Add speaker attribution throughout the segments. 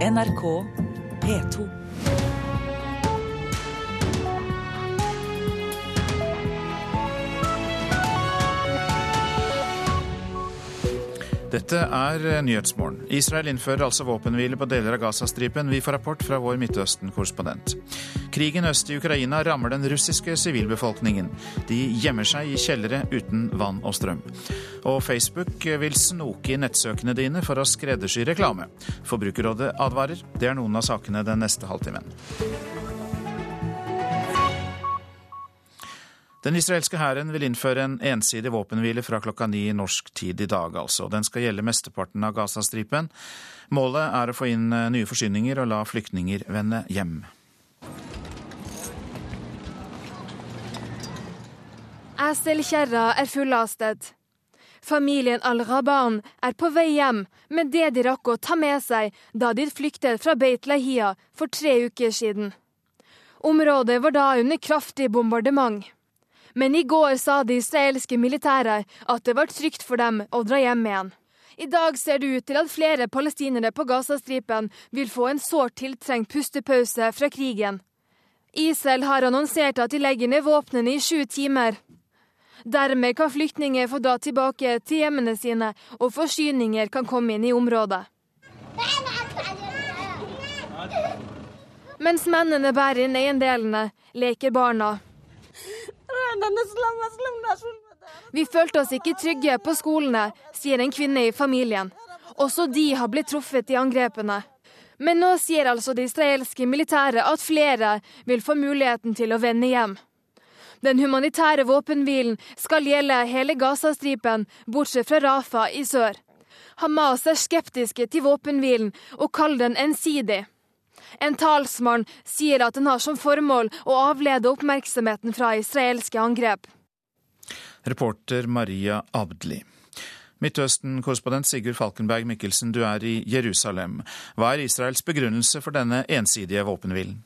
Speaker 1: NRK P2.
Speaker 2: Dette er Nyhetsmorgen. Israel innfører altså våpenhvile på deler av Gazastripen. Vi får rapport fra vår Midtøsten-korrespondent. Krigen øst i Ukraina rammer den russiske sivilbefolkningen. De gjemmer seg i kjellere uten vann og strøm. Og Facebook vil snoke i nettsøkene dine for å skreddersy reklame. Forbrukerrådet advarer. Det er noen av sakene den neste halvtimen. Den israelske hæren vil innføre en ensidig våpenhvile fra klokka ni norsk tid i dag, altså. Den skal gjelde mesteparten av Gazastripen. Målet er å få inn eh, nye forsyninger og la flyktninger vende hjem.
Speaker 3: Eselkjerra er fullastet. Familien Al-Raban er på vei hjem med det de rakk å ta med seg da de flyktet fra Beit Lahia for tre uker siden. Området var da under kraftig bombardement. Men i går sa det israelske militæret at det var trygt for dem å dra hjem igjen. I dag ser det ut til at flere palestinere på Gazastripen vil få en sårt tiltrengt pustepause fra krigen. Israel har annonsert at de legger ned våpnene i sju timer. Dermed kan flyktninger få dra tilbake til hjemmene sine, og forsyninger kan komme inn i området. Mens mennene bærer inn eiendelene, leker barna. Vi følte oss ikke trygge på skolene, sier en kvinne i familien. Også de har blitt truffet i angrepene. Men nå sier altså det israelske militæret at flere vil få muligheten til å vende hjem. Den humanitære våpenhvilen skal gjelde hele Gazastripen, bortsett fra Rafa i sør. Hamas er skeptiske til våpenhvilen og kaller den ensidig. En talsmann sier at den har som formål å avlede oppmerksomheten fra israelske angrep.
Speaker 2: Reporter Maria Abdli. Midtøsten-korrespondent Sigurd Falkenberg Mikkelsen, du er i Jerusalem. Hva er Israels begrunnelse for denne ensidige våpenhvilen?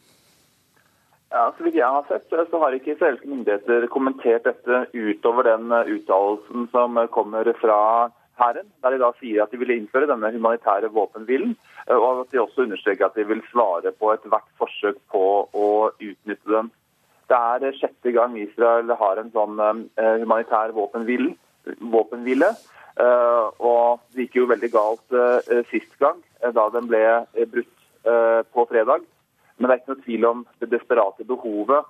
Speaker 4: Ja, så vidt jeg har sett, så har ikke israelske myndigheter kommentert dette utover den uttalelsen som kommer fra hæren, der de da sier at de vil innføre denne humanitære våpenhvilen. Og at de også understreker at de vil svare på ethvert forsøk på å utnytte den. Det er sjette gang Israel har en sånn uh, humanitær våpenhvile. våpenhvile. Og det gikk jo veldig galt sist gang, da den ble brutt på fredag. Men det er ikke noe tvil om det desperate behovet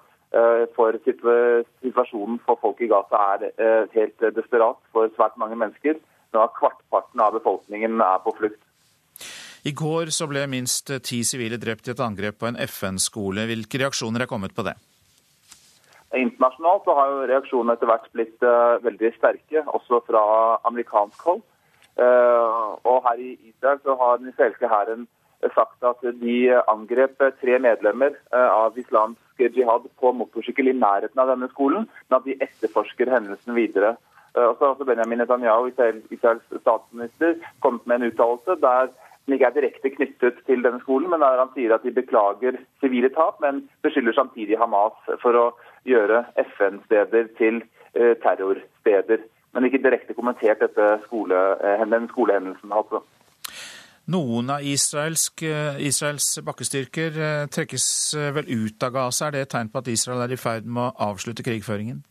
Speaker 4: for situasjonen for folk i Gaza er helt desperat for svært mange mennesker. Nå er kvartparten av befolkningen er på flukt.
Speaker 2: I går så ble minst ti sivile drept i et angrep på en FN-skole. Hvilke reaksjoner er kommet på det?
Speaker 4: Internasjonalt så har jo reaksjonene etter hvert blitt uh, veldig sterke, også fra amerikansk hold. Uh, og her i Israel så har den israelske hæren sagt at de angrep tre medlemmer uh, av islamsk jihad på motorsykkel i nærheten av denne skolen, men at de etterforsker hendelsen videre. Har også Benjamin Netanyahu, Israels statsminister, kommet med en uttalelse der den ikke er direkte knyttet til denne skolen, men der han sier at de beklager sivile tap, men beskylder samtidig Hamas for å gjøre FN-steder til eh, terrorsteder. Men ikke direkte kommentert skole, eh, den skolehendelsen. altså.
Speaker 2: Noen av eh, Israels bakkestyrker trekkes vel ut av Gaza. Er det et tegn på at Israel er i ferd med å avslutte krigføringen?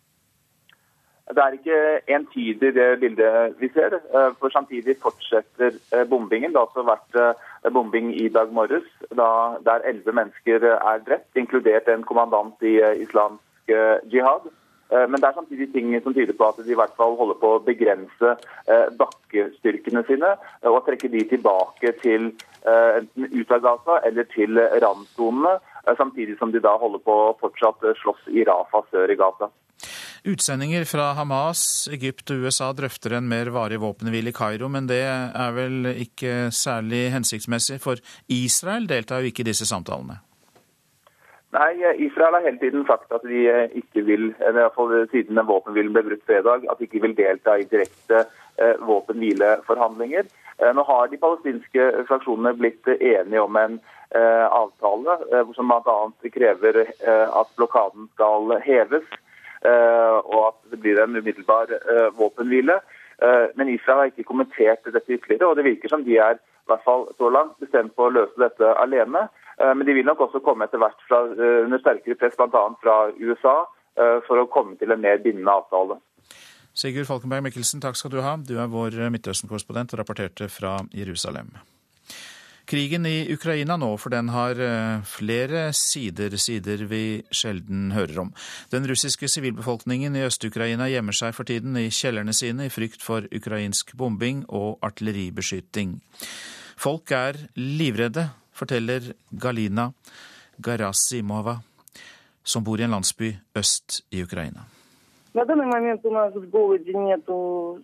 Speaker 4: Det er ikke entydig det bildet vi ser. Eh, for samtidig fortsetter eh, bombingen. Det har også vært eh, bombing i dag morges der elleve mennesker er drept, inkludert en kommandant i islamsk jihad. Men det er samtidig ting som tyder på at de i hvert fall holder på å begrense bakkestyrkene sine og trekke de tilbake til enten ut av Gaza eller til randsonene. Samtidig som de da holder på å fortsatt slåss i Rafa sør i Gaza.
Speaker 2: Utsendinger fra Hamas, Egypt og USA drøfter en mer varig våpenhvile i Kairo, men det er vel ikke særlig hensiktsmessig, for Israel deltar jo ikke i disse samtalene?
Speaker 4: Nei, Israel har hele tiden sagt at de ikke vil, eller fall siden våpenhvilen ble brutt fredag, at de ikke vil delta i direkte eh, våpenhvileforhandlinger. Eh, nå har de palestinske fraksjonene blitt enige om en eh, avtale som bl.a. krever at blokaden skal heves. Eh, og at det blir en umiddelbar eh, våpenhvile. Eh, men Israel har ikke kommentert dette ytterligere, og det virker som de er i hvert fall så langt, bestemt på å løse dette alene. Men de vil nok også komme etter hvert fra, under sterkere press bl.a. fra USA for å komme til en mer bindende avtale.
Speaker 2: Sigurd Falkenberg Mikkelsen, takk skal du ha. Du er vår Midtøsten-korrespondent og rapporterte fra Jerusalem. Krigen i Ukraina nå, for den har eh, flere sider, sider vi sjelden hører om. Den russiske sivilbefolkningen i Øst-Ukraina gjemmer seg for tiden i kjellerne sine i frykt for ukrainsk bombing og artilleribeskyting. Folk er livredde, forteller Galina Garasimova, som bor i en landsby øst i Ukraina. На данный момент у нас в городе нету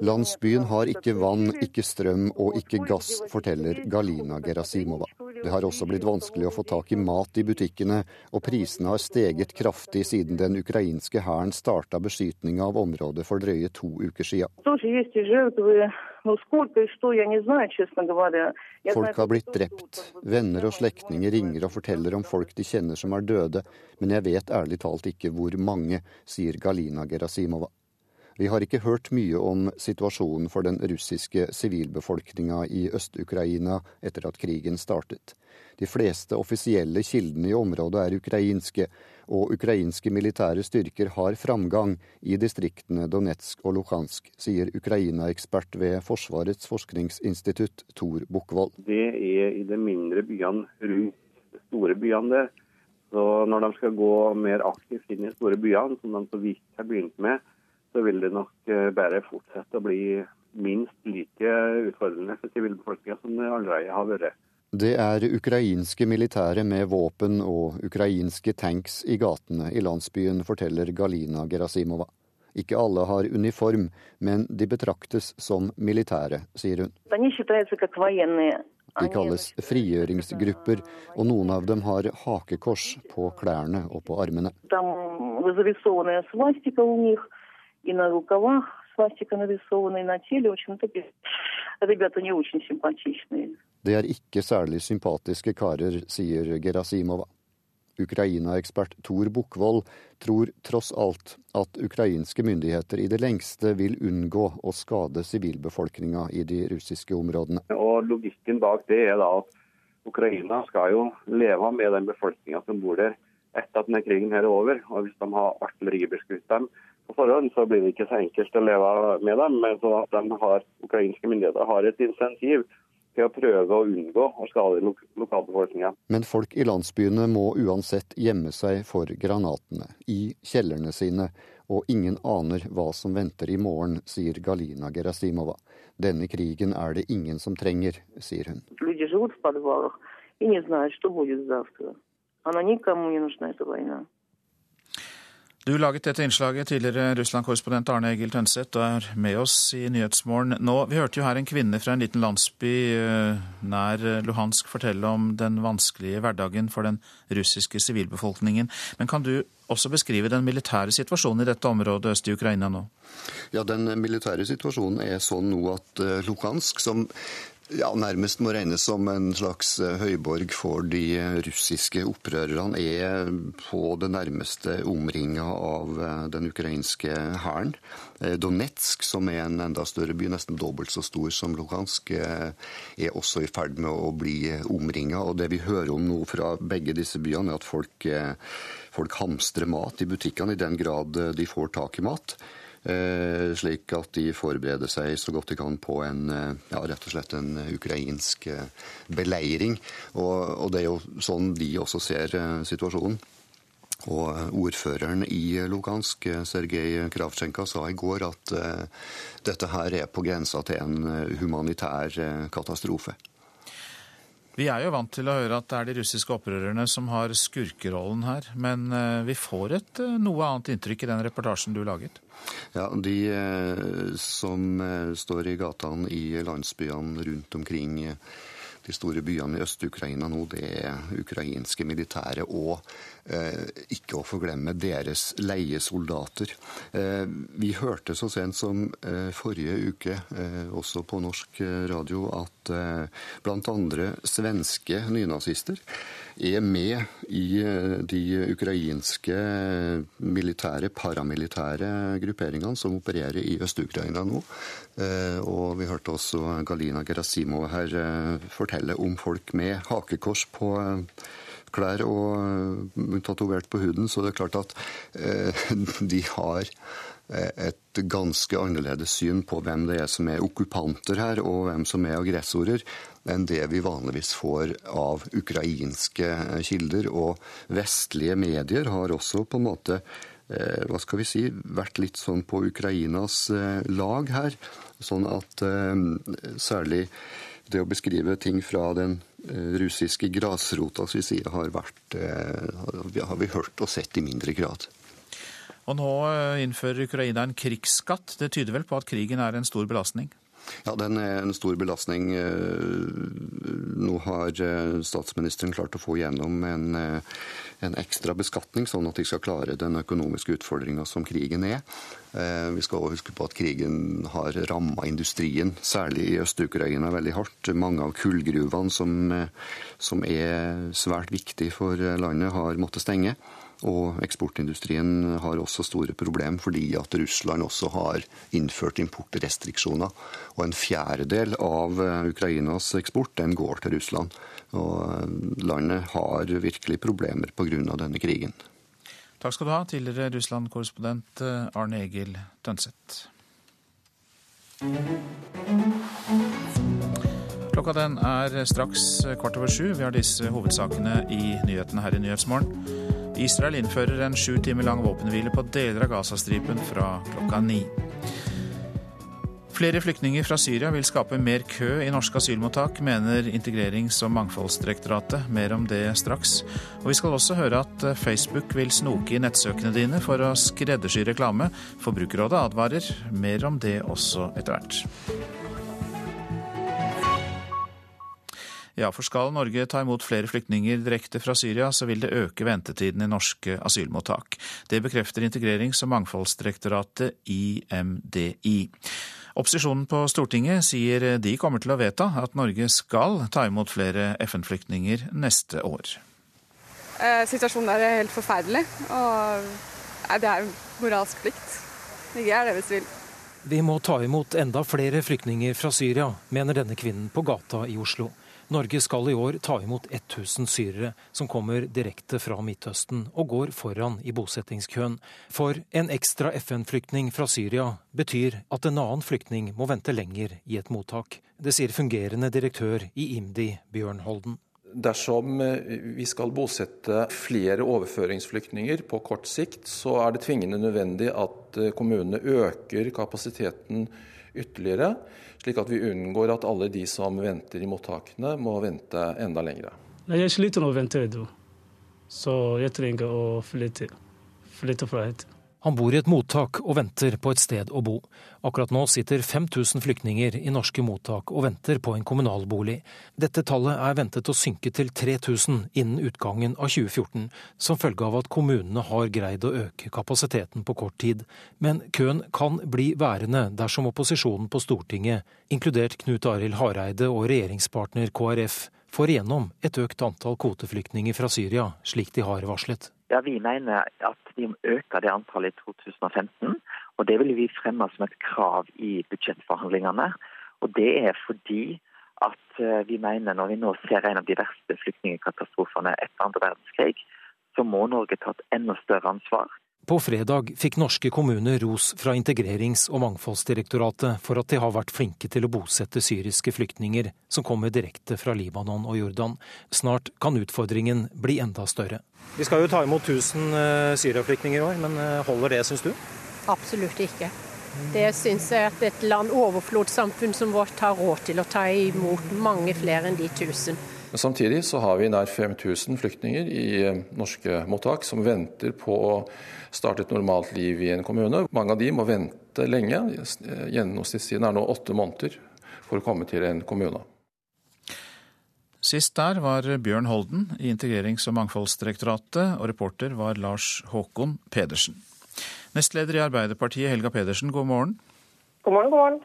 Speaker 5: Landsbyen har ikke vann, ikke strøm og ikke gass, forteller Galina Gerasimova. Det har også blitt vanskelig å få tak i mat i butikkene, og prisene har steget kraftig siden den ukrainske hæren starta beskytninga av området for drøye to uker sia. Folk har blitt drept. Venner og slektninger ringer og forteller om folk de kjenner som er døde, men jeg vet ærlig talt ikke hvor mange, sier Galina Gerasimova. Vi har ikke hørt mye om situasjonen for den russiske sivilbefolkninga i Øst-Ukraina etter at krigen startet. De fleste offisielle kildene i området er ukrainske, og ukrainske militære styrker har framgang i distriktene Donetsk og Luhansk, sier Ukraina-ekspert ved Forsvarets forskningsinstitutt Tor Bukkvold.
Speaker 6: Det er i de mindre byene rundt de store byene der. Så når de skal gå mer aktivt inn i store byene, som de så vidt har begynt med, så vil det nok eh, bare fortsette å bli minst like utfordrende for sivilbefolkninga som det allerede har vært.
Speaker 5: Det er ukrainske militære med våpen og ukrainske tanks i gatene i landsbyen, forteller Galina Gerasimova. Ikke alle har uniform, men de betraktes som militære, sier hun. De kalles frigjøringsgrupper, og noen av dem har hakekors på klærne og på armene и на рукавах свастика нарисована, и на теле. В общем-то, ребята не очень симпатичные. Det er ikke særlig sympatiske karer, sier Gerasimova. Ukraina-ekspert Tor Bukkvold tror tross alt at ukrainske myndigheter i det lengste vil unngå å skade sivilbefolkninga i de russiske områdene.
Speaker 6: Og Logikken bak det er da at Ukraina skal jo leve med den befolkninga som bor der etter at denne krigen her er over. Og Hvis de har artilleribeskutt dem, på forhånd, så blir det ikke så enkelt å leve med dem. Men sånn at de har, ukrainske myndigheter har et insentiv til å prøve å unngå å skade lok lokalbefolkninga.
Speaker 5: Men folk i landsbyene må uansett gjemme seg for granatene, i kjellerne sine. Og ingen aner hva som venter i morgen, sier Galina Gerasimova. Denne krigen er det ingen som trenger, sier hun. Ingen vet hva som kommer i morgen.
Speaker 2: Du laget dette innslaget, tidligere Russland-korrespondent Arne Egil Tønseth, og er med oss i Nyhetsmorgen nå. Vi hørte jo her en kvinne fra en liten landsby eh, nær Luhansk fortelle om den vanskelige hverdagen for den russiske sivilbefolkningen. Men kan du også beskrive den militære situasjonen i dette området øst i Ukraina nå?
Speaker 5: Ja, Den militære situasjonen er sånn nå at eh, Luhansk, som ja, nærmest må regnes som en slags eh, høyborg for de russiske opprørerne, er på det nærmeste omringa av eh, den ukrainske hæren. Eh, Donetsk, som er en enda større by, nesten dobbelt så stor som Lugansk, er også i ferd med å bli omringa. Det vi hører om nå fra begge disse byene, er at folk, folk hamstrer mat i butikkene i den grad de får tak i mat. Eh, slik at de forbereder seg så godt de kan på en, eh, ja, rett og slett en ukrainsk eh, beleiring. Og, og det er jo sånn de også ser situasjonen. Og ordføreren i Lugansk, Sergej Kravtsjenka, sa i går at dette her er på grensa til en humanitær katastrofe.
Speaker 2: Vi er jo vant til å høre at det er de russiske opprørerne som har skurkerollen her. Men eh, vi får et eh, noe annet inntrykk i den reportasjen du laget?
Speaker 5: Ja, De eh, som står i gatene i landsbyene rundt omkring de store byene i Øst-Ukraina nå, det er ukrainske militære og ikke å forglemme deres leiesoldater. Eh, vi hørte så sent som eh, forrige uke, eh, også på norsk eh, radio, at eh, bl.a. svenske nynazister er med i de ukrainske militære, paramilitære grupperingene som opererer i Øst-Ukraina nå. Og vi hørte også Galina Gerasimova her fortelle om folk med hakekors på klær og uh, tatovert på huden, så det er klart at uh, de har uh, et ganske annerledes syn på hvem det er som er okkupanter her, og hvem som er aggressorer, enn det vi vanligvis får av ukrainske kilder. Og vestlige medier har også på en måte hva skal vi si, vært litt sånn på Ukrainas lag her. Sånn at særlig det å beskrive ting fra den Eh, russiske grasrota som vi sier har vært eh, har vi hørt og sett i mindre grad.
Speaker 2: Og nå eh, innfører Ukraina en krigsskatt. Det tyder vel på at krigen er en stor belastning?
Speaker 5: Ja, den er en stor belastning. Nå har statsministeren klart å få gjennom en, en ekstra beskatning, sånn at de skal klare den økonomiske utfordringa som krigen er. Eh, vi skal også huske på at krigen har ramma industrien, særlig i Øst-Ukraina, veldig hardt. Mange av kullgruvene som, eh, som er svært viktige for landet, har måttet stenge. Og eksportindustrien har også store problemer fordi at Russland også har innført importrestriksjoner. Og en fjerdedel av eh, Ukrainas eksport den går til Russland. Og landet har virkelig problemer pga. denne krigen.
Speaker 2: Takk skal du ha, tidligere Russland-korrespondent eh, Arne Egil Tønseth. Klokka den er straks kvart over sju. Vi har disse hovedsakene i nyhetene her i Nyhetsmorgen. Israel innfører en sju timer lang våpenhvile på deler av Gazastripen fra klokka ni. Flere flyktninger fra Syria vil skape mer kø i norske asylmottak, mener Integrerings- og mangfoldsdirektoratet. Mer om det straks. Og vi skal også høre at Facebook vil snoke i nettsøkene dine for å skreddersy reklame. Forbrukerrådet advarer. Mer om det også etter hvert. Ja, for skal Norge ta imot flere flyktninger direkte fra Syria, så vil det øke ventetiden i norske asylmottak. Det bekrefter Integrerings- og mangfoldsdirektoratet, IMDi. Opposisjonen på Stortinget sier de kommer til å vedta at Norge skal ta imot flere FN-flyktninger neste år.
Speaker 7: Eh, situasjonen er helt forferdelig, og det er moralsk plikt. Det er det hvis vi vil.
Speaker 8: Vi må ta imot enda flere flyktninger fra Syria, mener denne kvinnen på gata i Oslo. Norge skal i år ta imot 1000 syrere som kommer direkte fra Midtøsten og går foran i bosettingskøen. For en ekstra FN-flyktning fra Syria betyr at en annen flyktning må vente lenger i et mottak. Det sier fungerende direktør i IMDi, Bjørn Holden.
Speaker 9: Dersom eh, vi skal bosette flere overføringsflyktninger på kort sikt, så er det tvingende nødvendig at eh, kommunene øker kapasiteten ytterligere slik at vi unngår at alle de som venter i mottakene, må vente enda lenger.
Speaker 10: Jeg sliter med å vente, så jeg trenger å flytte, flytte fra hit.
Speaker 8: Han bor i et mottak og venter på et sted å bo. Akkurat nå sitter 5000 flyktninger i norske mottak og venter på en kommunalbolig. Dette tallet er ventet å synke til 3000 innen utgangen av 2014, som følge av at kommunene har greid å øke kapasiteten på kort tid. Men køen kan bli værende dersom opposisjonen på Stortinget, inkludert Knut Arild Hareide og regjeringspartner KrF, får igjennom et økt antall kvoteflyktninger fra Syria, slik de har varslet.
Speaker 11: Ja, Vi mener at vi må øke det antallet i 2015. og Det vil vi fremme som et krav i budsjettforhandlingene. Og Det er fordi at eh, vi mener når vi nå ser en av de verste flyktningkatastrofene etter andre verdenskrig, så må Norge ta et enda større ansvar.
Speaker 8: På fredag fikk norske kommuner ros fra Integrerings- og mangfoldsdirektoratet for at de har vært flinke til å bosette syriske flyktninger som kommer direkte fra Libanon og Jordan. Snart kan utfordringen bli enda større.
Speaker 12: Vi skal jo ta imot 1000 uh, syriaflyktninger i år, men eh, holder det, syns du?
Speaker 13: Absolutt ikke. Det syns jeg at et land overflodssamfunn som vårt har råd til å ta imot mange flere enn de 1000.
Speaker 9: Men Samtidig så har vi nær 5000 flyktninger i eh, norske mottak som venter på å starte et normalt liv i en kommune. Mange av de må vente lenge. Gjennomsnittstiden er nå åtte måneder for å komme til en kommune.
Speaker 2: Sist der var Bjørn Holden i Integrerings- og mangfoldsdirektoratet, og reporter var Lars Håkon Pedersen. Nestleder i Arbeiderpartiet, Helga Pedersen, god morgen.
Speaker 14: God morgen, god morgen.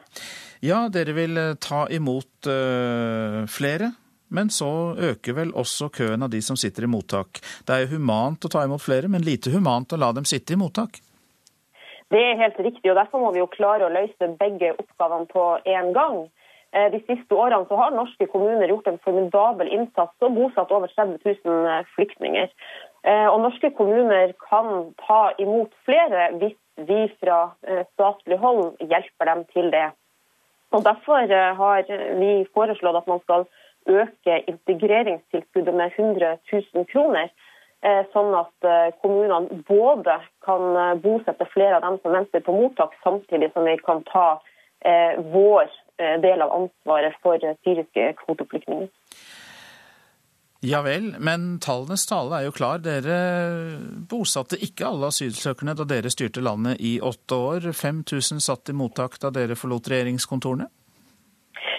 Speaker 2: Ja, dere vil eh, ta imot uh, flere, men så øker vel også køen av de som sitter i mottak. Det er jo humant å ta imot flere, men lite humant å la dem sitte i mottak?
Speaker 14: Det er helt riktig, og derfor må vi jo klare å løse begge oppgavene på én gang. Eh, de siste årene så har norske kommuner gjort en formidabel innsats og bosatt over 30 000 flyktninger. Og norske kommuner kan ta imot flere hvis vi fra statlig hold hjelper dem til det. Og Derfor eh, har vi foreslått at man skal øke integreringstilskuddet med 100 000 kroner. Eh, sånn at eh, kommunene både kan bosette flere av dem som venter på mottak, samtidig som vi kan ta vår del av ansvaret for syriske kvoteflyktninger.
Speaker 2: Ja vel, men tallenes tale er jo klar. Dere bosatte ikke alle asylsøkerne da dere styrte landet i åtte år. 5000 satt i mottak da dere forlot regjeringskontorene?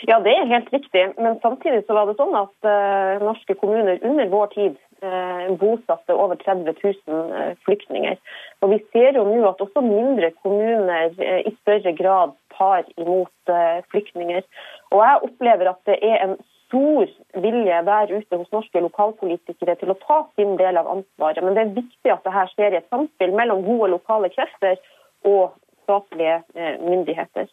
Speaker 14: Ja, det er helt riktig. Men samtidig så var det sånn at uh, norske kommuner under vår tid uh, bosatte over 30 000 uh, flyktninger. Og vi ser jo nå at også mindre kommuner i større grad tar imot flyktninger. Og jeg opplever at det er en stor vilje der ute hos norske lokalpolitikere til å ta sin del av ansvaret. Men det er viktig at dette skjer i et samspill mellom gode lokale krefter og statlige eh, myndigheter.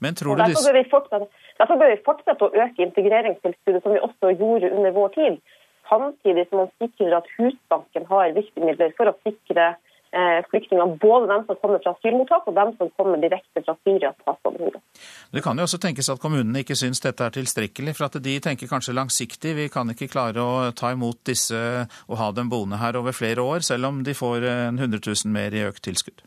Speaker 2: Men tror
Speaker 14: du derfor, bør vi fortsette, derfor bør vi fortsette å øke integreringstilskuddet, som vi også gjorde under vår tid. Samtidig som man sikrer at Husbanken har virkemidler for å sikre Eh, flyktninger, både dem som kommer fra asylmottak og dem som kommer direkte fra Syria.
Speaker 2: Det kan jo også tenkes at kommunene ikke syns dette er tilstrekkelig, for at de tenker kanskje langsiktig. Vi kan ikke klare å ta imot disse og ha dem boende her over flere år, selv om de får en 100 000 mer i økt tilskudd.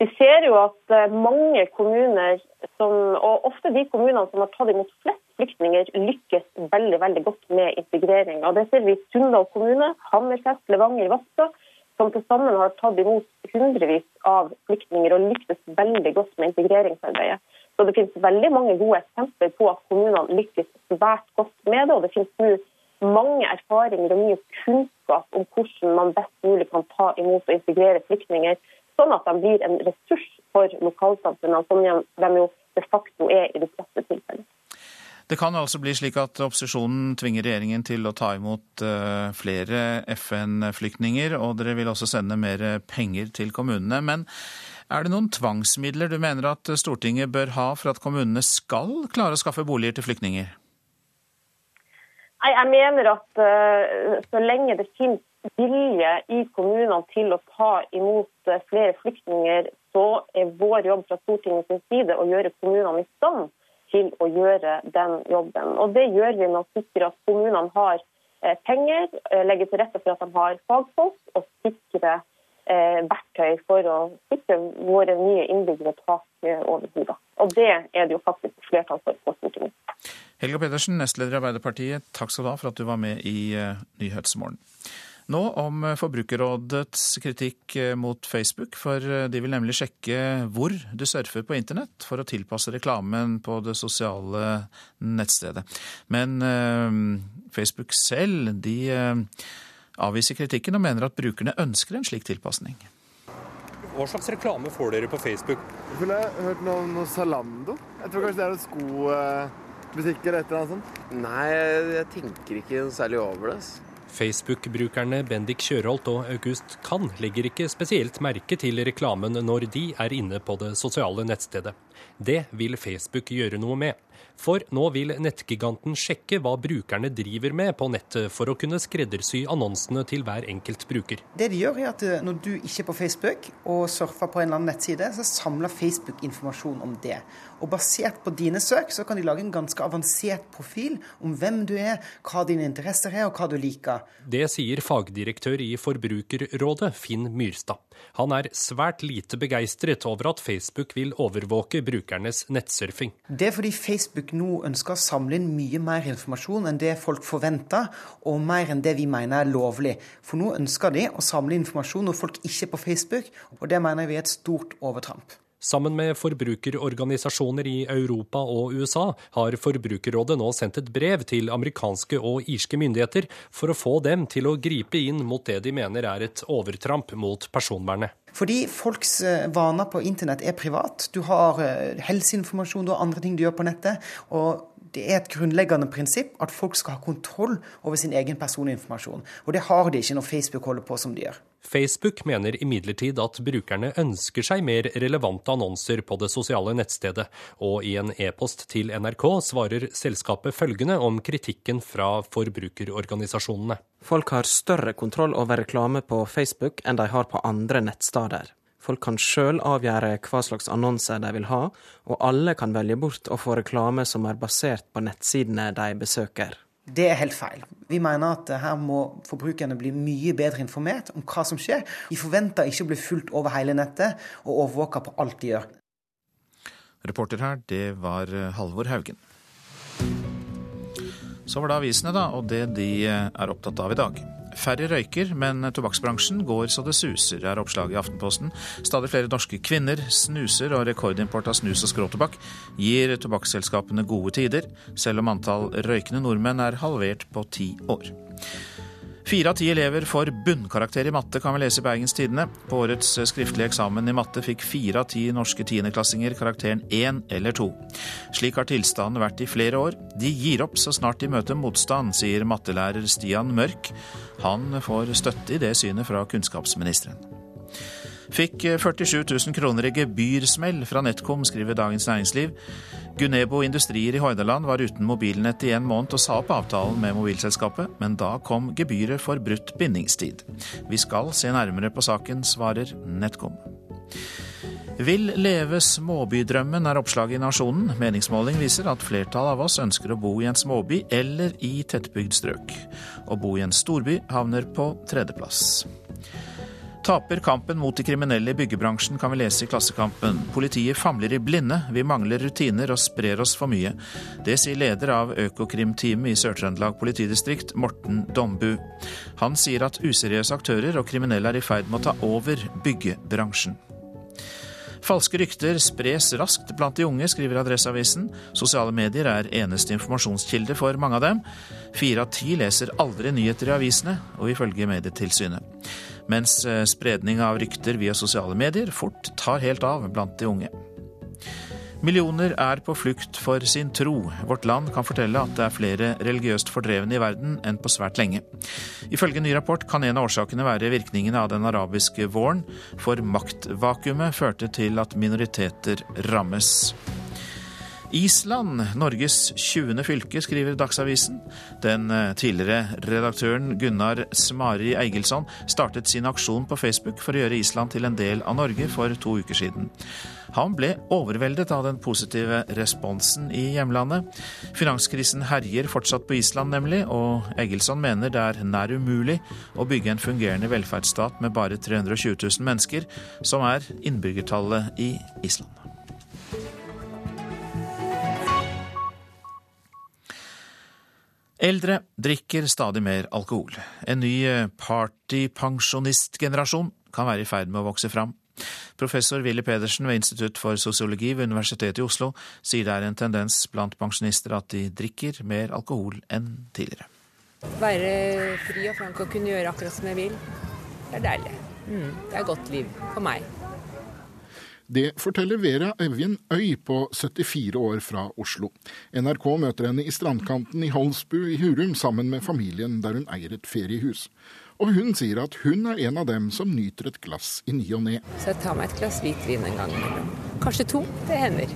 Speaker 14: Vi ser jo at eh, mange kommuner, som, og ofte de kommunene som har tatt imot flest flyktninger, lykkes veldig veldig godt med integrering. Og Det ser vi i Sunndal kommune, Hammerfest, Levanger, Vadsø som til sammen har tatt imot hundrevis av flyktninger og lyktes veldig godt med integreringsarbeidet. Så Det finnes veldig mange gode eksempler på at kommunene lykkes svært godt med det. og Det finnes nå mange erfaringer og mye kunnskap om hvordan man best mulig kan ta imot og integrere flyktninger, sånn at de blir en ressurs for lokalsamfunnene, som de jo de facto er i de fleste tilfeller.
Speaker 2: Det kan altså bli slik at opposisjonen tvinger regjeringen til å ta imot eh, flere FN-flyktninger, og dere vil også sende mer penger til kommunene. Men er det noen tvangsmidler du mener at Stortinget bør ha for at kommunene skal klare å skaffe boliger til flyktninger?
Speaker 14: Jeg mener at uh, så lenge det finnes vilje i kommunene til å ta imot uh, flere flyktninger, så er vår jobb fra Stortingets side å gjøre kommunene i stand til å gjøre den jobben. Og Det gjør vi med å sikre at kommunene har eh, penger, eh, legge til rette for at de har fagfolk, og sikre eh, verktøy for å sikre våre nye innbyggere tak over hodet. Og Det er det jo faktisk flertall for på Stortinget.
Speaker 2: Helga Pedersen, nestleder i Arbeiderpartiet, takk skal du ha for at du var med i Nyhetsmorgen. Nå om Forbrukerrådets kritikk eh, mot Facebook, for eh, de vil nemlig sjekke hvor du surfer på internett for å tilpasse reklamen på det sosiale nettstedet. Men eh, Facebook selv de avviser kritikken og mener at brukerne ønsker en slik tilpasning.
Speaker 12: Hva slags reklame får dere på Facebook?
Speaker 15: Jeg har hørt noe om noe Zalando. Jeg tror kanskje det er noen skobutikker eller noe sånt.
Speaker 16: Nei, jeg tenker ikke særlig over det.
Speaker 8: Facebook-brukerne Bendik Kjørholt og August Kann legger ikke spesielt merke til reklamen når de er inne på det sosiale nettstedet. Det vil Facebook gjøre noe med. For nå vil nettgiganten sjekke hva brukerne driver med på nettet, for å kunne skreddersy annonsene til hver enkelt bruker.
Speaker 17: Det de gjør er at eh, Når du ikke er på Facebook og surfer på en eller annen nettside, så samler Facebook informasjon om det. Og Basert på dine søk så kan de lage en ganske avansert profil om hvem du er, hva dine interesser er og hva du liker.
Speaker 8: Det sier fagdirektør i Forbrukerrådet, Finn Myrstad. Han er svært lite begeistret over at Facebook vil overvåke brukernes nettsurfing.
Speaker 17: Det er fordi Facebook nå ønsker å samle inn mye mer informasjon enn det folk forventer, og mer enn det vi mener er lovlig. For nå ønsker de å samle informasjon når folk ikke er på Facebook, og det mener vi er et stort overtramp.
Speaker 18: Sammen med forbrukerorganisasjoner i Europa og USA har Forbrukerrådet nå sendt et brev til amerikanske og irske myndigheter for å få dem til å gripe inn mot det de mener er et overtramp mot personvernet.
Speaker 17: Fordi folks eh, vaner på internett er privat. Du har eh, helseinformasjon, du har andre ting du gjør på nettet. og det er et grunnleggende prinsipp at folk skal ha kontroll over sin egen personinformasjon. Og det har de ikke når Facebook holder på som de gjør.
Speaker 18: Facebook mener imidlertid at brukerne ønsker seg mer relevante annonser på det sosiale nettstedet, og i en e-post til NRK svarer selskapet følgende om kritikken fra forbrukerorganisasjonene.
Speaker 19: Folk har større kontroll over reklame på Facebook enn de har på andre nettsteder. Folk kan sjøl avgjøre hva slags annonser de vil ha, og alle kan velge bort å få reklame som er basert på nettsidene de besøker.
Speaker 17: Det er helt feil. Vi mener at her må forbrukerne bli mye bedre informert om hva som skjer. De forventer ikke å bli fulgt over hele nettet og overvåka på alt de gjør.
Speaker 2: Reporter her, det var eh, Halvor Haugen. Så var det avisene, da, og det de eh, er opptatt av i dag. Færre røyker, men tobakksbransjen går så det suser, er oppslaget i Aftenposten. Stadig flere norske kvinner snuser, og rekordimport av snus og skråtobakk gir tobakksselskapene gode tider, selv om antall røykende nordmenn er halvert på ti år. Fire av ti elever får bunnkarakter i matte, kan vi lese i Bergens Tidende. På årets skriftlige eksamen i matte fikk fire av ti norske tiendeklassinger karakteren én eller to. Slik har tilstanden vært i flere år. De gir opp så snart de møter motstand, sier mattelærer Stian Mørk. Han får støtte i det synet fra kunnskapsministeren. Fikk 47 000 kroner i gebyrsmell fra NetCom, skriver Dagens Næringsliv. Gunebo Industrier i Hordaland var uten mobilnett i en måned og sa opp avtalen med mobilselskapet, men da kom gebyret for brutt bindingstid. Vi skal se nærmere på saken, svarer NetCom. Vil leve småbydrømmen, er oppslaget i Nasjonen. Meningsmåling viser at flertallet av oss ønsker å bo i en småby eller i tettbygd strøk. Å bo i en storby havner på tredjeplass. Taper kampen mot de kriminelle i byggebransjen, kan vi lese i Klassekampen. Politiet famler i blinde, vi mangler rutiner og sprer oss for mye. Det sier leder av Økokrim-teamet i Sør-Trøndelag politidistrikt, Morten Dombu. Han sier at useriøse aktører og kriminelle er i ferd med å ta over byggebransjen. Falske rykter spres raskt blant de unge, skriver Adresseavisen. Sosiale medier er eneste informasjonskilde for mange av dem. Fire av ti leser aldri nyheter i avisene, og ifølge Medietilsynet. Mens eh, spredning av rykter via sosiale medier fort tar helt av blant de unge. Millioner er på flukt for sin tro. Vårt Land kan fortelle at det er flere religiøst fordrevne i verden enn på svært lenge. Ifølge en ny rapport kan en av årsakene være virkningene av den arabiske våren, for maktvakuumet førte til at minoriteter rammes. Island, Norges 20. fylke, skriver Dagsavisen. Den eh, tidligere redaktøren Gunnar Smari Eigilsson startet sin aksjon på Facebook for å gjøre Island til en del av Norge for to uker siden. Han ble overveldet av den positive responsen i hjemlandet. Finanskrisen herjer fortsatt på Island, nemlig, og Egilson mener det er nær umulig å bygge en fungerende velferdsstat med bare 320 000 mennesker, som er innbyggertallet i Island. Eldre drikker stadig mer alkohol. En ny partypensjonistgenerasjon kan være i ferd med å vokse fram. Professor Willy Pedersen ved Institutt for sosiologi ved Universitetet i Oslo sier det er en tendens blant pensjonister at de drikker mer alkohol enn tidligere.
Speaker 20: Være fri og frank og kunne gjøre akkurat som jeg vil. Det er deilig. Mm, det er godt liv for meg.
Speaker 21: Det forteller Vera Evjen Øy på 74 år fra Oslo. NRK møter henne i strandkanten i Holsbu i Hurum sammen med familien der hun eier et feriehus. Og hun sier at hun er en av dem som nyter et glass i ny og ne.
Speaker 20: Så jeg tar meg et glass hvitvin en gang imellom. Kanskje to. Det hender.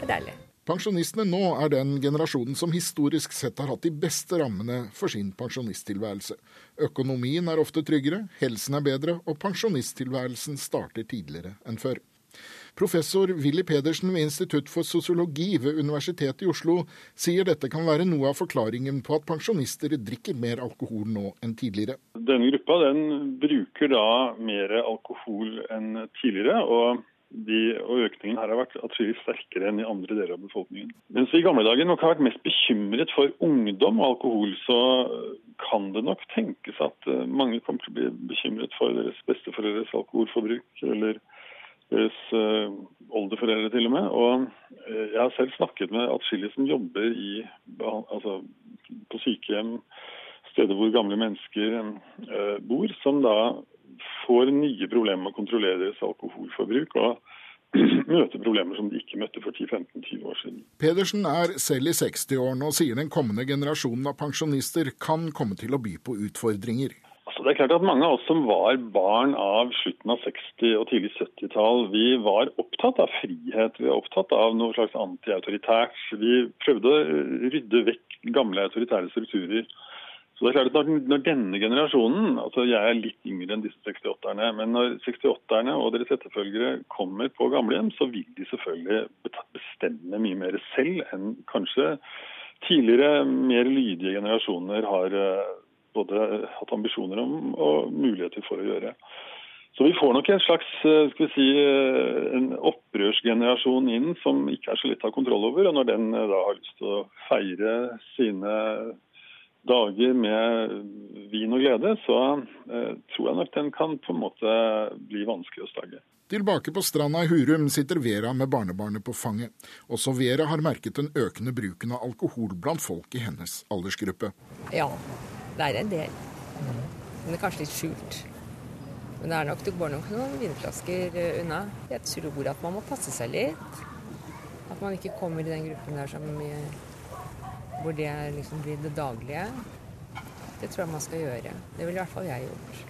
Speaker 20: Det er deilig.
Speaker 21: Pensjonistene nå er den generasjonen som historisk sett har hatt de beste rammene for sin pensjonisttilværelse. Økonomien er ofte tryggere, helsen er bedre, og pensjonisttilværelsen starter tidligere enn før. Professor Willy Pedersen ved Institutt for sosiologi ved Universitetet i Oslo sier dette kan være noe av forklaringen på at pensjonister drikker mer alkohol nå enn tidligere.
Speaker 22: Denne gruppa den bruker da mer alkohol enn tidligere. og de, og økningen her har vært atskillig sterkere enn i andre deler av befolkningen. Mens vi i gamle dager nok har vært mest bekymret for ungdom og alkohol, så kan det nok tenkes at eh, mange kommer til å bli bekymret for deres besteforeldres alkoholforbruk, eller deres oldeforeldre til og med. Og jeg har selv snakket med atskillige som jobber i, altså, på sykehjem, steder hvor gamle mennesker bor, som da får nye problemer med å kontrollere deres alkoholforbruk. og møte problemer som de ikke møtte for 10-15-20 år siden.
Speaker 21: Pedersen er selv i 60-årene og sier den kommende generasjonen av pensjonister kan komme til å by på utfordringer.
Speaker 22: Altså, det er klart at Mange av oss som var barn av slutten av 60- og tidlig 70-tall, vi var opptatt av frihet. Vi var opptatt av noe slags antiautoritært. Vi prøvde å rydde vekk gamle autoritære strukturer. Så det er klart at når, denne generasjonen, altså jeg er litt yngre enn disse 68-erne, men når 68-erne og deres etterfølgere kommer på gamlehjem, så vil de selvfølgelig bestemme mye mer selv enn kanskje tidligere mer lydige generasjoner har eh, både hatt ambisjoner om og muligheter for å gjøre. Så vi får nok en slags eh, skal vi si, eh, en opprørsgenerasjon inn som ikke er så lett å ha kontroll over. Og når den da har lyst til å feire sine dager med vin og glede, så eh, tror jeg nok den kan på en måte bli vanskelig å stagge.
Speaker 21: Tilbake på stranda i Hurum sitter Vera med barnebarnet på fanget. Også Vera har merket den økende bruken av alkohol blant folk i hennes aldersgruppe.
Speaker 20: Ja, det er en del. Men det er kanskje litt skjult. Men det er nok, du går nok noen vinflasker eh, unna. Jeg tror at man må passe seg litt. At man ikke kommer i den gruppen der som hvor det liksom blir det daglige. Det tror jeg man skal gjøre. Det ville i hvert fall jeg gjort.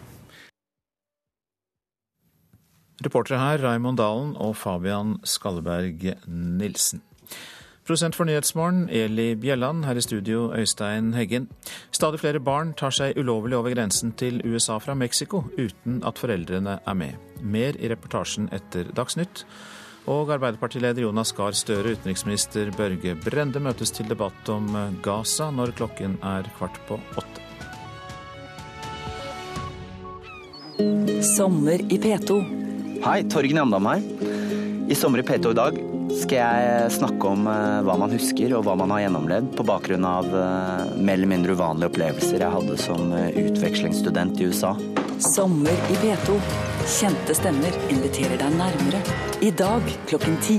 Speaker 2: Reportere her Raymond Dalen og Fabian Skalleberg Nilsen. Prosent for Nyhetsmorgen, Eli Bjelland. Her i studio, Øystein Heggen. Stadig flere barn tar seg ulovlig over grensen til USA fra Mexico uten at foreldrene er med. Mer i reportasjen etter Dagsnytt. Og Arbeiderpartileder Jonas Gahr Støre, utenriksminister Børge Brende møtes til debatt om Gaza når klokken er kvart på åtte.
Speaker 23: Sommer i P2.
Speaker 24: Hei, Torgen Jandam her. I Sommer i P2 i dag skal jeg snakke om eh, hva man husker og hva man har gjennomlevd på bakgrunn av eh, mer eller mindre uvanlige opplevelser jeg hadde som eh, utvekslingsstudent i USA.
Speaker 23: Sommer i P2. Kjente stemmer inviterer deg nærmere. I dag klokken ti.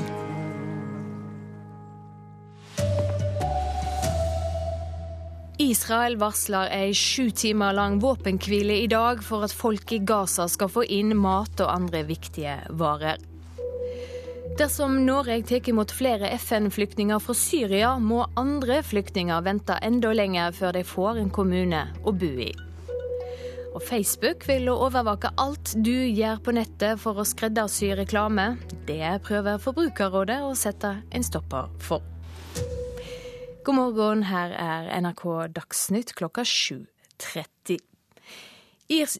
Speaker 25: Israel varsler ei sju timer lang våpenhvile i dag for at folk i Gaza skal få inn mat og andre viktige varer. Dersom Norge tar imot flere FN-flyktninger fra Syria, må andre flyktninger vente enda lenger før de får en kommune å bo i. Og Facebook vil overvåke alt du gjør på nettet for å skreddersy reklame. Det prøver Forbrukerrådet å sette en stopper for. God morgen, her er NRK Dagsnytt klokka 7.30.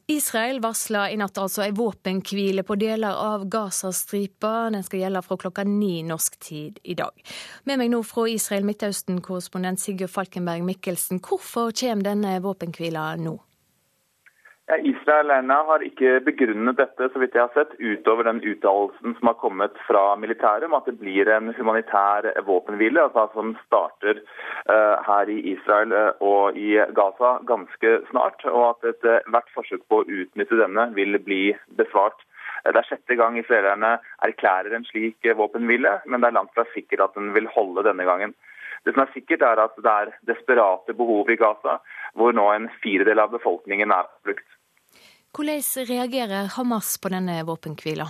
Speaker 25: Israel varsla i natt altså ei våpenhvile på deler av Gazastripa. Den skal gjelde fra klokka ni norsk tid i dag. Med meg nå fra Israel Midtøsten-korrespondent Sigurd Falkenberg Mikkelsen. Hvorfor kommer denne våpenhvila nå?
Speaker 4: Israel har ikke begrunnet dette så vidt jeg har sett, utover den uttalelsen som har kommet fra militæret om at det blir en humanitær våpenhvile, altså som starter uh, her i Israel uh, og i Gaza ganske snart. Og at ethvert uh, forsøk på å utnytte denne vil bli besvart. Det er sjette gang israelerne erklærer en slik våpenhvile, men det er langt fra sikkert at den vil holde denne gangen. Det som er sikkert, er at det er desperate behov i Gaza, hvor nå en firedel av befolkningen er på.
Speaker 25: Hvordan reagerer Hamas på denne våpenhvila?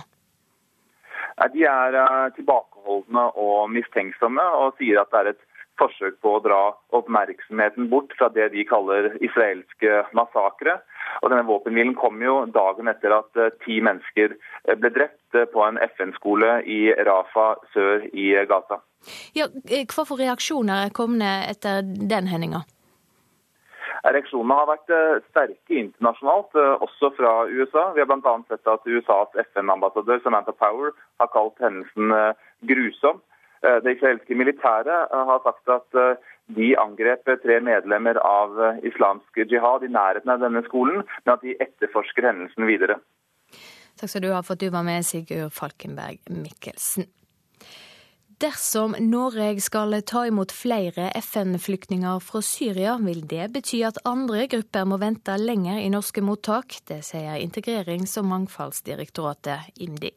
Speaker 4: De er eh, tilbakeholdne og mistenksomme, og sier at det er et forsøk på å dra oppmerksomheten bort fra det de kaller israelske massakre. Og denne Våpenhvilen kom jo dagen etter at eh, ti mennesker eh, ble drept på en FN-skole i Rafa sør i Gaza.
Speaker 25: Ja, hva for reaksjoner er kommet etter den hendinga?
Speaker 4: Reaksjonene har vært eh, sterke internasjonalt, eh, også fra USA. Vi har bl.a. sett at USAs FN-ambassadør Samantha Power har kalt hendelsen eh, grusom. Det israelske militæret har sagt at de angrep tre medlemmer av islamsk jihad i nærheten av denne skolen, men at de etterforsker hendelsen videre.
Speaker 25: Takk skal du ha for at du var med, Sigurd Falkenberg Mikkelsen. Dersom Norge skal ta imot flere FN-flyktninger fra Syria, vil det bety at andre grupper må vente lenger i norske mottak. Det sier Integrerings- og mangfoldsdirektoratet, IMDi.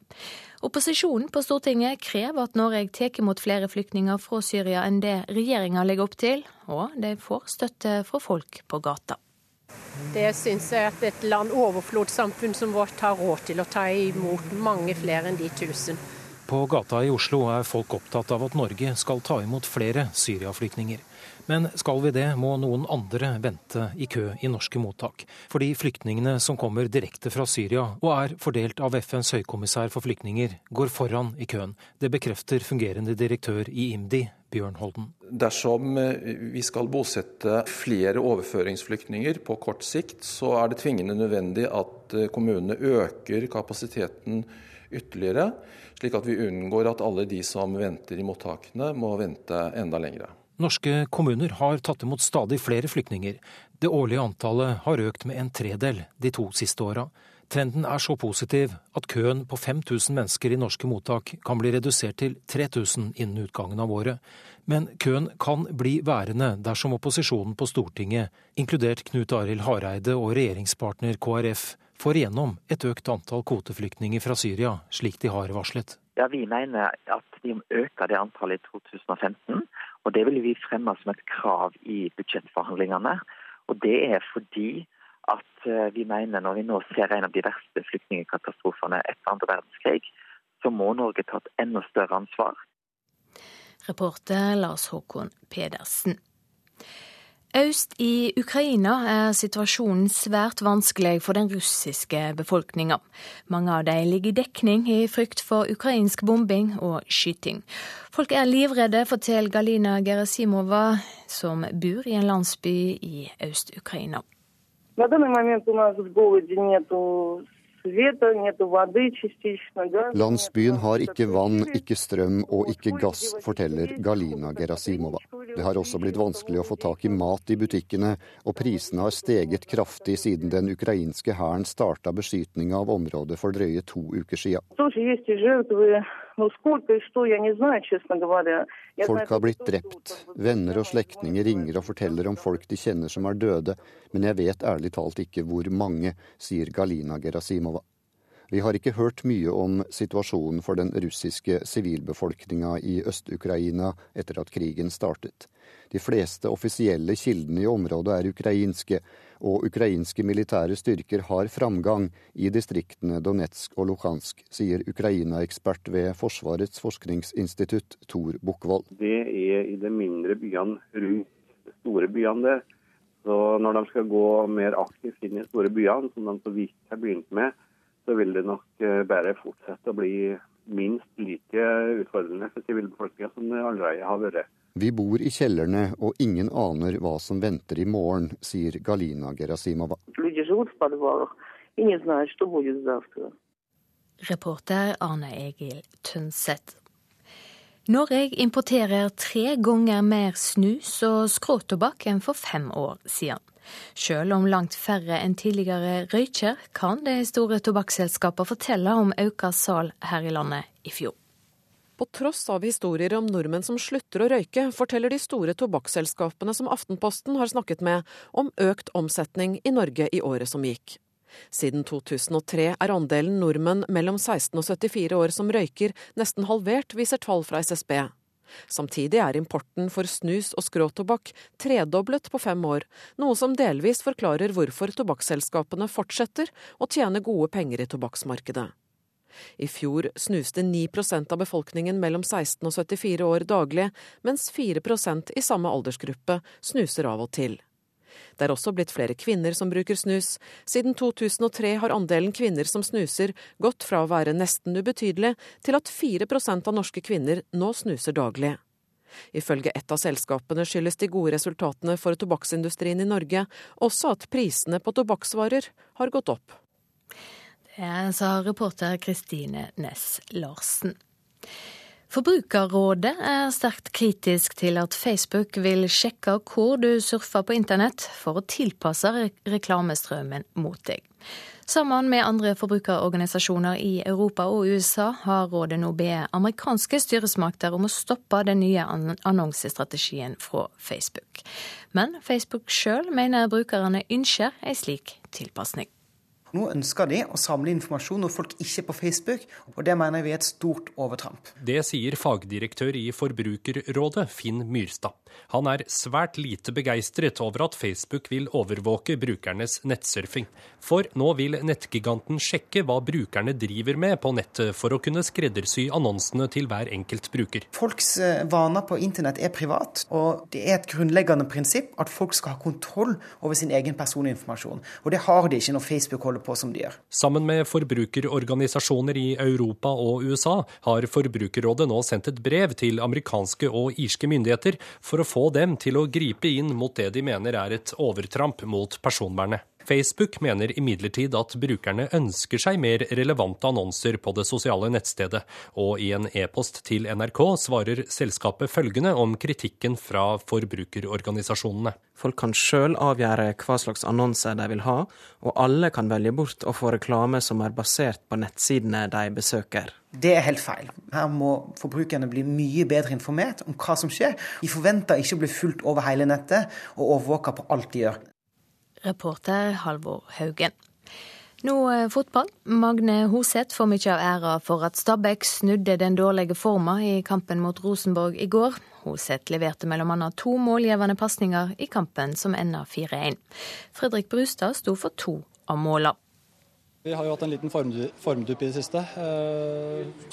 Speaker 25: Opposisjonen på Stortinget krever at Norge tar imot flere flyktninger fra Syria enn det regjeringa legger opp til, og de får støtte fra folk på gata.
Speaker 13: Det syns jeg at et land overflodssamfunn som vårt har råd til å ta imot mange flere enn de tusen.
Speaker 8: På gata i Oslo er folk opptatt av at Norge skal ta imot flere Syria-flyktninger. Men skal vi det, må noen andre vente i kø i norske mottak. Fordi flyktningene som kommer direkte fra Syria og er fordelt av FNs høykommissær for flyktninger, går foran i køen. Det bekrefter fungerende direktør i IMDi, Bjørn Holden.
Speaker 9: Dersom eh, vi skal bosette flere overføringsflyktninger på kort sikt, så er det tvingende nødvendig at eh, kommunene øker kapasiteten ytterligere, slik at vi unngår at alle de som venter i mottakene, må vente enda lengre.
Speaker 8: Norske kommuner har tatt imot stadig flere flyktninger. Det årlige antallet har økt med en tredel de to siste åra. Trenden er så positiv at køen på 5000 mennesker i norske mottak kan bli redusert til 3000 innen utgangen av året. Men køen kan bli værende dersom opposisjonen på Stortinget, inkludert Knut Arild Hareide og regjeringspartner KrF, får igjennom et økt antall kvoteflyktninger fra Syria, slik de har varslet.
Speaker 11: Ja, Vi mener at vi må øke det antallet i 2015. og Det vil vi fremme som et krav i budsjettforhandlingene. Og Det er fordi at eh, vi mener når vi nå ser en av de verste flyktningkatastrofene etter andre verdenskrig, så må Norge ta et enda større ansvar.
Speaker 25: Reporter Lars Håkon Pedersen. Øst i Ukraina er situasjonen svært vanskelig for den russiske befolkninga. Mange av dem ligger i dekning i frykt for ukrainsk bombing og skyting. Folk er livredde, forteller Galina Gerasimova, som bor i en landsby i Øst-Ukraina.
Speaker 26: На данный момент у нас в городе нету
Speaker 5: Landsbyen har ikke vann, ikke strøm og ikke gass, forteller Galina Gerasimova. Det har også blitt vanskelig å få tak i mat i butikkene, og prisene har steget kraftig siden den ukrainske hæren starta beskytninga av området for drøye to uker sia. Folk har blitt drept. Venner og slektninger ringer og forteller om folk de kjenner som er døde, men jeg vet ærlig talt ikke hvor mange, sier Galina Gerasimova. Vi har ikke hørt mye om situasjonen for den russiske sivilbefolkninga i Øst-Ukraina etter at krigen startet. De fleste offisielle kildene i området er ukrainske, og ukrainske militære styrker har framgang i distriktene Donetsk og Luhansk, sier Ukraina-ekspert ved Forsvarets forskningsinstitutt Tor Bukkvold.
Speaker 6: Det er i de mindre byene rundt de store byene der. Så når de skal gå mer aktivt inn i store byene, som de så vidt har begynt med, så vil det nok eh, bare fortsette å bli minst like utfordrende for sivilbefolkninga som det allerede har vært.
Speaker 5: Vi bor i kjellerne, og ingen aner hva som venter i morgen, sier Galina Gerasimova.
Speaker 25: Reporter Arne Egil Tønseth. Norge importerer tre ganger mer snus og skråtobakk enn for fem år siden. Selv om langt færre enn tidligere røyker, kan de store tobakksselskapene fortelle om økt sal her i landet i fjor.
Speaker 27: På tross av historier om nordmenn som slutter å røyke, forteller de store tobakksselskapene som Aftenposten har snakket med, om økt omsetning i Norge i året som gikk. Siden 2003 er andelen nordmenn mellom 16 og 74 år som røyker, nesten halvert, viser tall fra SSB. Samtidig er importen for snus og skråtobakk tredoblet på fem år, noe som delvis forklarer hvorfor tobakksselskapene fortsetter å tjene gode penger i tobakksmarkedet. I fjor snuste 9% av befolkningen mellom 16 og 74 år daglig, mens 4% i samme aldersgruppe snuser av og til. Det er også blitt flere kvinner som bruker snus. Siden 2003 har andelen kvinner som snuser gått fra å være nesten ubetydelig til at 4% av norske kvinner nå snuser daglig. Ifølge et av selskapene skyldes de gode resultatene for tobakksindustrien i Norge også at prisene på tobakksvarer har gått opp.
Speaker 25: Det sa reporter Kristine Næss Larsen. Forbrukerrådet er sterkt kritisk til at Facebook vil sjekke hvor du surfer på internett, for å tilpasse reklamestrømmen mot deg. Sammen med andre forbrukerorganisasjoner i Europa og USA har rådet nå bedt amerikanske styresmakter om å stoppe den nye annonsestrategien fra Facebook. Men Facebook sjøl mener brukerne ønsker ei slik tilpasning.
Speaker 17: Nå ønsker de å samle informasjon når folk ikke er på Facebook, og det mener vi er et stort overtramp.
Speaker 18: Det sier fagdirektør i Forbrukerrådet, Finn Myrstad. Han er svært lite begeistret over at Facebook vil overvåke brukernes nettsurfing. For nå vil nettgiganten sjekke hva brukerne driver med på nettet, for å kunne skreddersy annonsene til hver enkelt bruker.
Speaker 17: Folks eh, vaner på internett er privat, og det er et grunnleggende prinsipp at folk skal ha kontroll over sin egen personinformasjon. Og det har de ikke når Facebook holder på som de gjør.
Speaker 18: Sammen med forbrukerorganisasjoner i Europa og USA har Forbrukerrådet nå sendt et brev til amerikanske og irske myndigheter for å få dem til å gripe inn mot det de mener er et overtramp mot personvernet. Facebook mener imidlertid at brukerne ønsker seg mer relevante annonser på det sosiale nettstedet, og i en e-post til NRK svarer selskapet følgende om kritikken fra forbrukerorganisasjonene.
Speaker 19: Folk kan sjøl avgjøre hva slags annonser de vil ha, og alle kan velge bort å få reklame som er basert på nettsidene de besøker.
Speaker 17: Det er helt feil. Her må forbrukerne bli mye bedre informert om hva som skjer. De forventer ikke å bli fulgt over hele nettet og overvåka på alt de gjør
Speaker 25: reporter Halvor Haugen. Nå eh, fotball. Magne Hoseth får mye av æra for at Stabæk snudde den dårlige forma i kampen mot Rosenborg i går. Hoseth leverte bl.a. to målgivende pasninger i kampen som enda 4-1. Fredrik Brustad sto for to av måla.
Speaker 28: Vi har jo hatt en liten formdupp i det siste.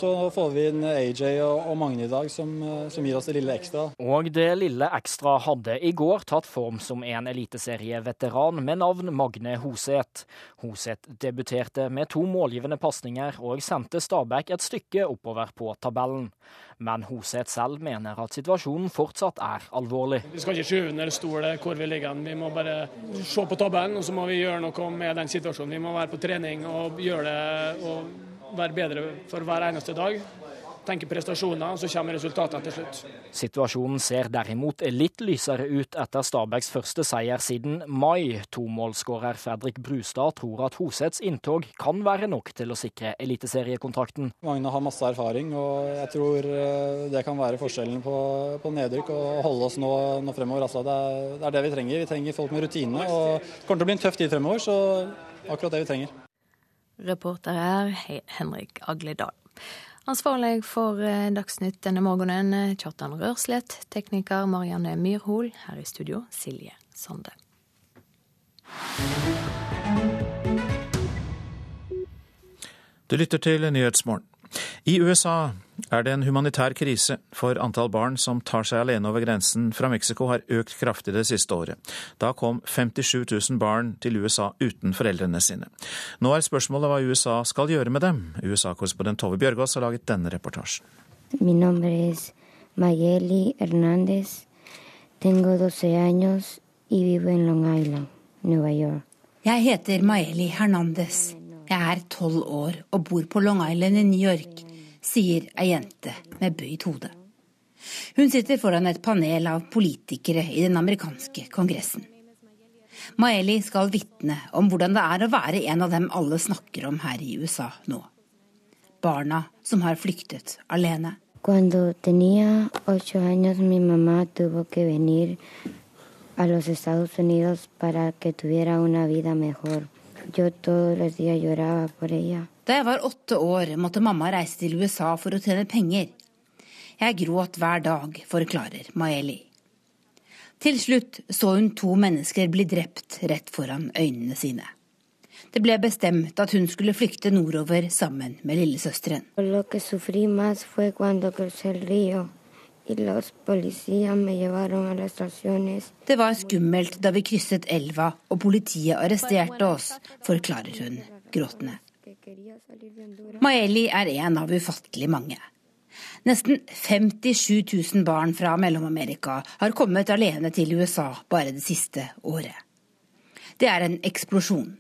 Speaker 28: Så så får vi inn AJ og Magne i dag, som, eh, som, gir oss det lille ekstra.
Speaker 29: Og det lille ekstra hadde i går tatt form som en eliteserieveteran med navn Magne Hoseth. Hoseth debuterte med to målgivende pasninger og sendte Stabæk et stykke oppover på tabellen. Men Hoseth selv mener at situasjonen fortsatt er alvorlig.
Speaker 30: Vi skal ikke skyve under stol hvor vi ligger. Vi må bare se på tabellen, og så må vi gjøre noe med den situasjonen. Vi må være på trening og gjøre det og være bedre for hver eneste dag tenker prestasjoner, så kommer resultatene til slutt.
Speaker 29: Situasjonen ser derimot litt lysere ut etter Stabæks første seier siden mai. Tomålsskårer Fredrik Brustad tror at Hosets inntog kan være nok til å sikre eliteseriekontrakten.
Speaker 28: Magne har masse erfaring, og jeg tror eh, det kan være forskjellen på, på nedrykk og holde oss nå, nå fremover. Altså, det, er, det, er, det vi trenger. Vi trenger folk med rutine. og Det kommer til å bli en tøff tid fremover, så akkurat det vi trenger.
Speaker 25: Reporter er Henrik Agledal. Ansvarlig for eh, Dagsnytt denne morgenen, eh, Kjartan Rørslet. Tekniker Marianne Myrhol. Her i studio, Silje Sande.
Speaker 2: Du lytter til Nyhetsmorgen. I USA er det en humanitær krise, for antall barn som tar seg alene over grensen fra Mexico har økt kraftig det siste året. Da kom 57 000 barn til USA uten foreldrene sine. Nå er spørsmålet hva USA skal gjøre med dem. USA-korrespondent Tove Bjørgaas har laget denne reportasjen.
Speaker 31: Min navn er Mayeli Hernandez. Tengo 12 años y vivo en Long Island, New York.
Speaker 32: Jeg heter Maeli Hernandez. Jeg er tolv år og bor på Long Island i New York, sier ei jente med bøyd hode. Hun sitter foran et panel av politikere i den amerikanske kongressen. Maeli skal vitne om hvordan det er å være en av dem alle snakker om her i USA nå. Barna som har flyktet alene.
Speaker 31: Cuando tenía ocho años, mi mamá tuvo que venir a los Estados Unidos para que tuviera una vida mejor.
Speaker 32: Da jeg var åtte år, måtte mamma reise til USA for å tjene penger. Jeg gråt hver dag, forklarer Maeli. Til slutt så hun to mennesker bli drept rett foran øynene sine. Det ble bestemt at hun skulle flykte nordover sammen med lillesøsteren. Det var skummelt da vi krysset elva og politiet arresterte oss, forklarer hun gråtende. Maeli er en av ufattelig mange. Nesten 57 000 barn fra Mellom-Amerika har kommet alene til USA bare det siste året. Det er en eksplosjon.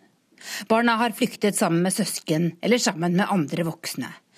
Speaker 32: Barna har flyktet sammen med søsken eller sammen med andre voksne.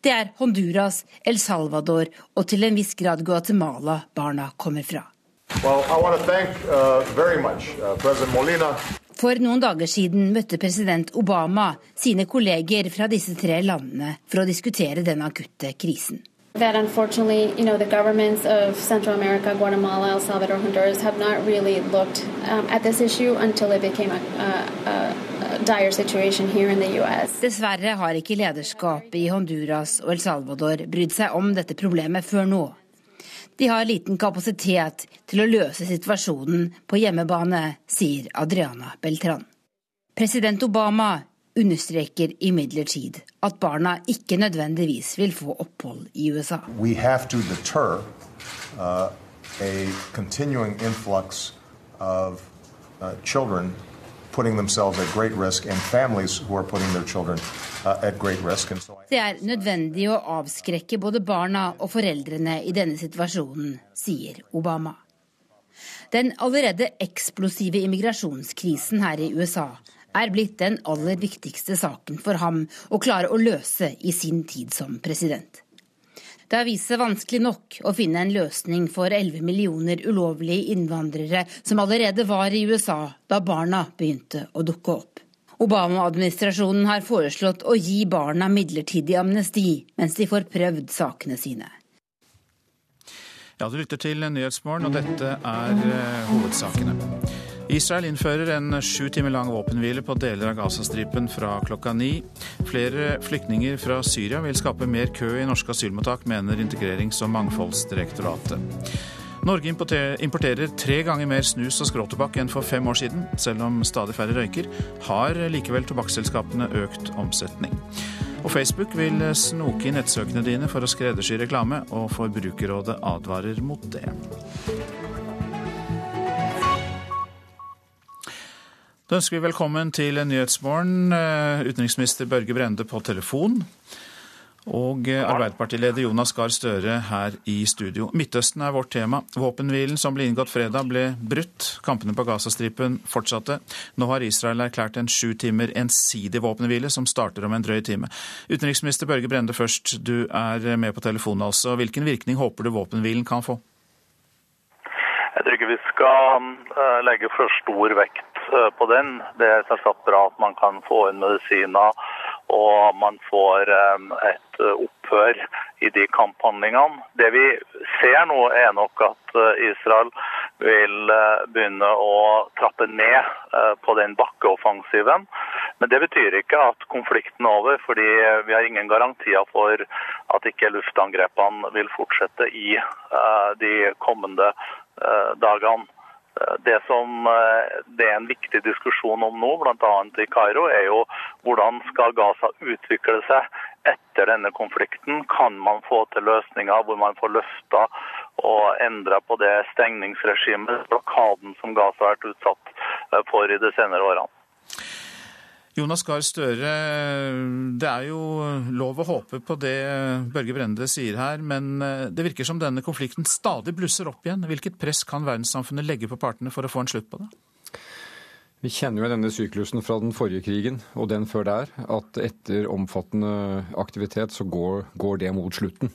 Speaker 32: Det er Honduras, El Salvador og til en viss grad Guatemala barna kommer fra.
Speaker 33: Well, thank, uh, much, uh,
Speaker 32: For noen dager siden møtte president Obama sine kolleger fra disse tre landene for å diskutere den akutte krisen.
Speaker 34: That unfortunately, you know, the governments of Central America, Guatemala, El Salvador, Honduras have not really looked um, at this issue until it became a, a, a dire situation here in the US.
Speaker 32: Dessverre har ikke lederskapet i Honduras og El Salvador brydd seg om dette problemet før nå. De har liten kapasitet til å løse situasjonen på hjemmebane, sier Adriana Beltran. President Obama understreker imidlertid at barna ikke nødvendigvis vil få opphold i USA.
Speaker 33: Deter uh, of uh, children putting themselves at great risk and families who are putting their children uh, at great risk. And so
Speaker 32: Det er nødvendig å avskrekke både barna og foreldrene i denne situasjonen, sier Obama. Den allerede eksplosive immigrasjonskrisen her i USA er blitt den aller viktigste saken for ham å klare å løse i sin tid som president. Det har vist seg vanskelig nok å finne en løsning for 11 millioner ulovlige innvandrere som allerede var i USA da barna begynte å dukke opp. Obama-administrasjonen har foreslått å gi barna midlertidig amnesti mens de får prøvd sakene sine.
Speaker 2: Ja, Du lytter til Nyhetsmorgen, og dette er uh, hovedsakene. Israel innfører en sju timer lang våpenhvile på deler av Gazastripen fra klokka ni. Flere flyktninger fra Syria vil skape mer kø i norske asylmottak, mener Integrerings- og mangfoldsdirektoratet. Norge importerer tre ganger mer snus og skråtobakk enn for fem år siden. Selv om stadig færre røyker, har likevel tobakksselskapene økt omsetning. Og Facebook vil snoke i nettsøkene dine for å skreddersy reklame, og Forbrukerrådet advarer mot det. Da ønsker vi velkommen til Nyhetsmorgen, eh, utenriksminister Børge Brende på telefon. Og eh, Arbeiderpartileder Jonas Gahr Støre her i studio. Midtøsten er vårt tema. Våpenhvilen som ble inngått fredag, ble brutt. Kampene på Gazastripen fortsatte. Nå har Israel erklært en sju timer ensidig våpenhvile, som starter om en drøy time. Utenriksminister Børge Brende først, du er med på telefonen altså. Hvilken virkning håper du våpenhvilen kan få?
Speaker 35: Jeg tror ikke vi skal eh, legge for stor vekt Eh, på den. Det er selvsagt bra at man kan få inn medisiner og man får eh, et opphør i de kamphandlingene. Det vi ser nå, er nok at eh, Israel vil begynne å trappe ned på den bakkeoffensiven. Men det betyr ikke at konflikten er over, fordi vi har ingen garantier for at ikke luftangrepene vil fortsette i de kommende dagene. Det som eh, det er en viktig diskusjon om nå, bl.a. i Kairo, er jo hvordan skal Gaza utvikle seg etter denne konflikten? Kan man få til løsninger hvor man får løfta og endra på det stengningsregimet, blokaden som Gaza har vært utsatt eh, for i de senere årene?
Speaker 2: Jonas Gahr Støre, det er jo lov å håpe på det Børge Brende sier her, men eh, det virker som denne konflikten stadig blusser opp igjen. Hvilket press kan verdenssamfunnet legge på partene for å få en slutt på det?
Speaker 36: Vi kjenner jo denne syklusen fra den forrige krigen og den før der, at etter omfattende aktivitet så går, går det mot slutten.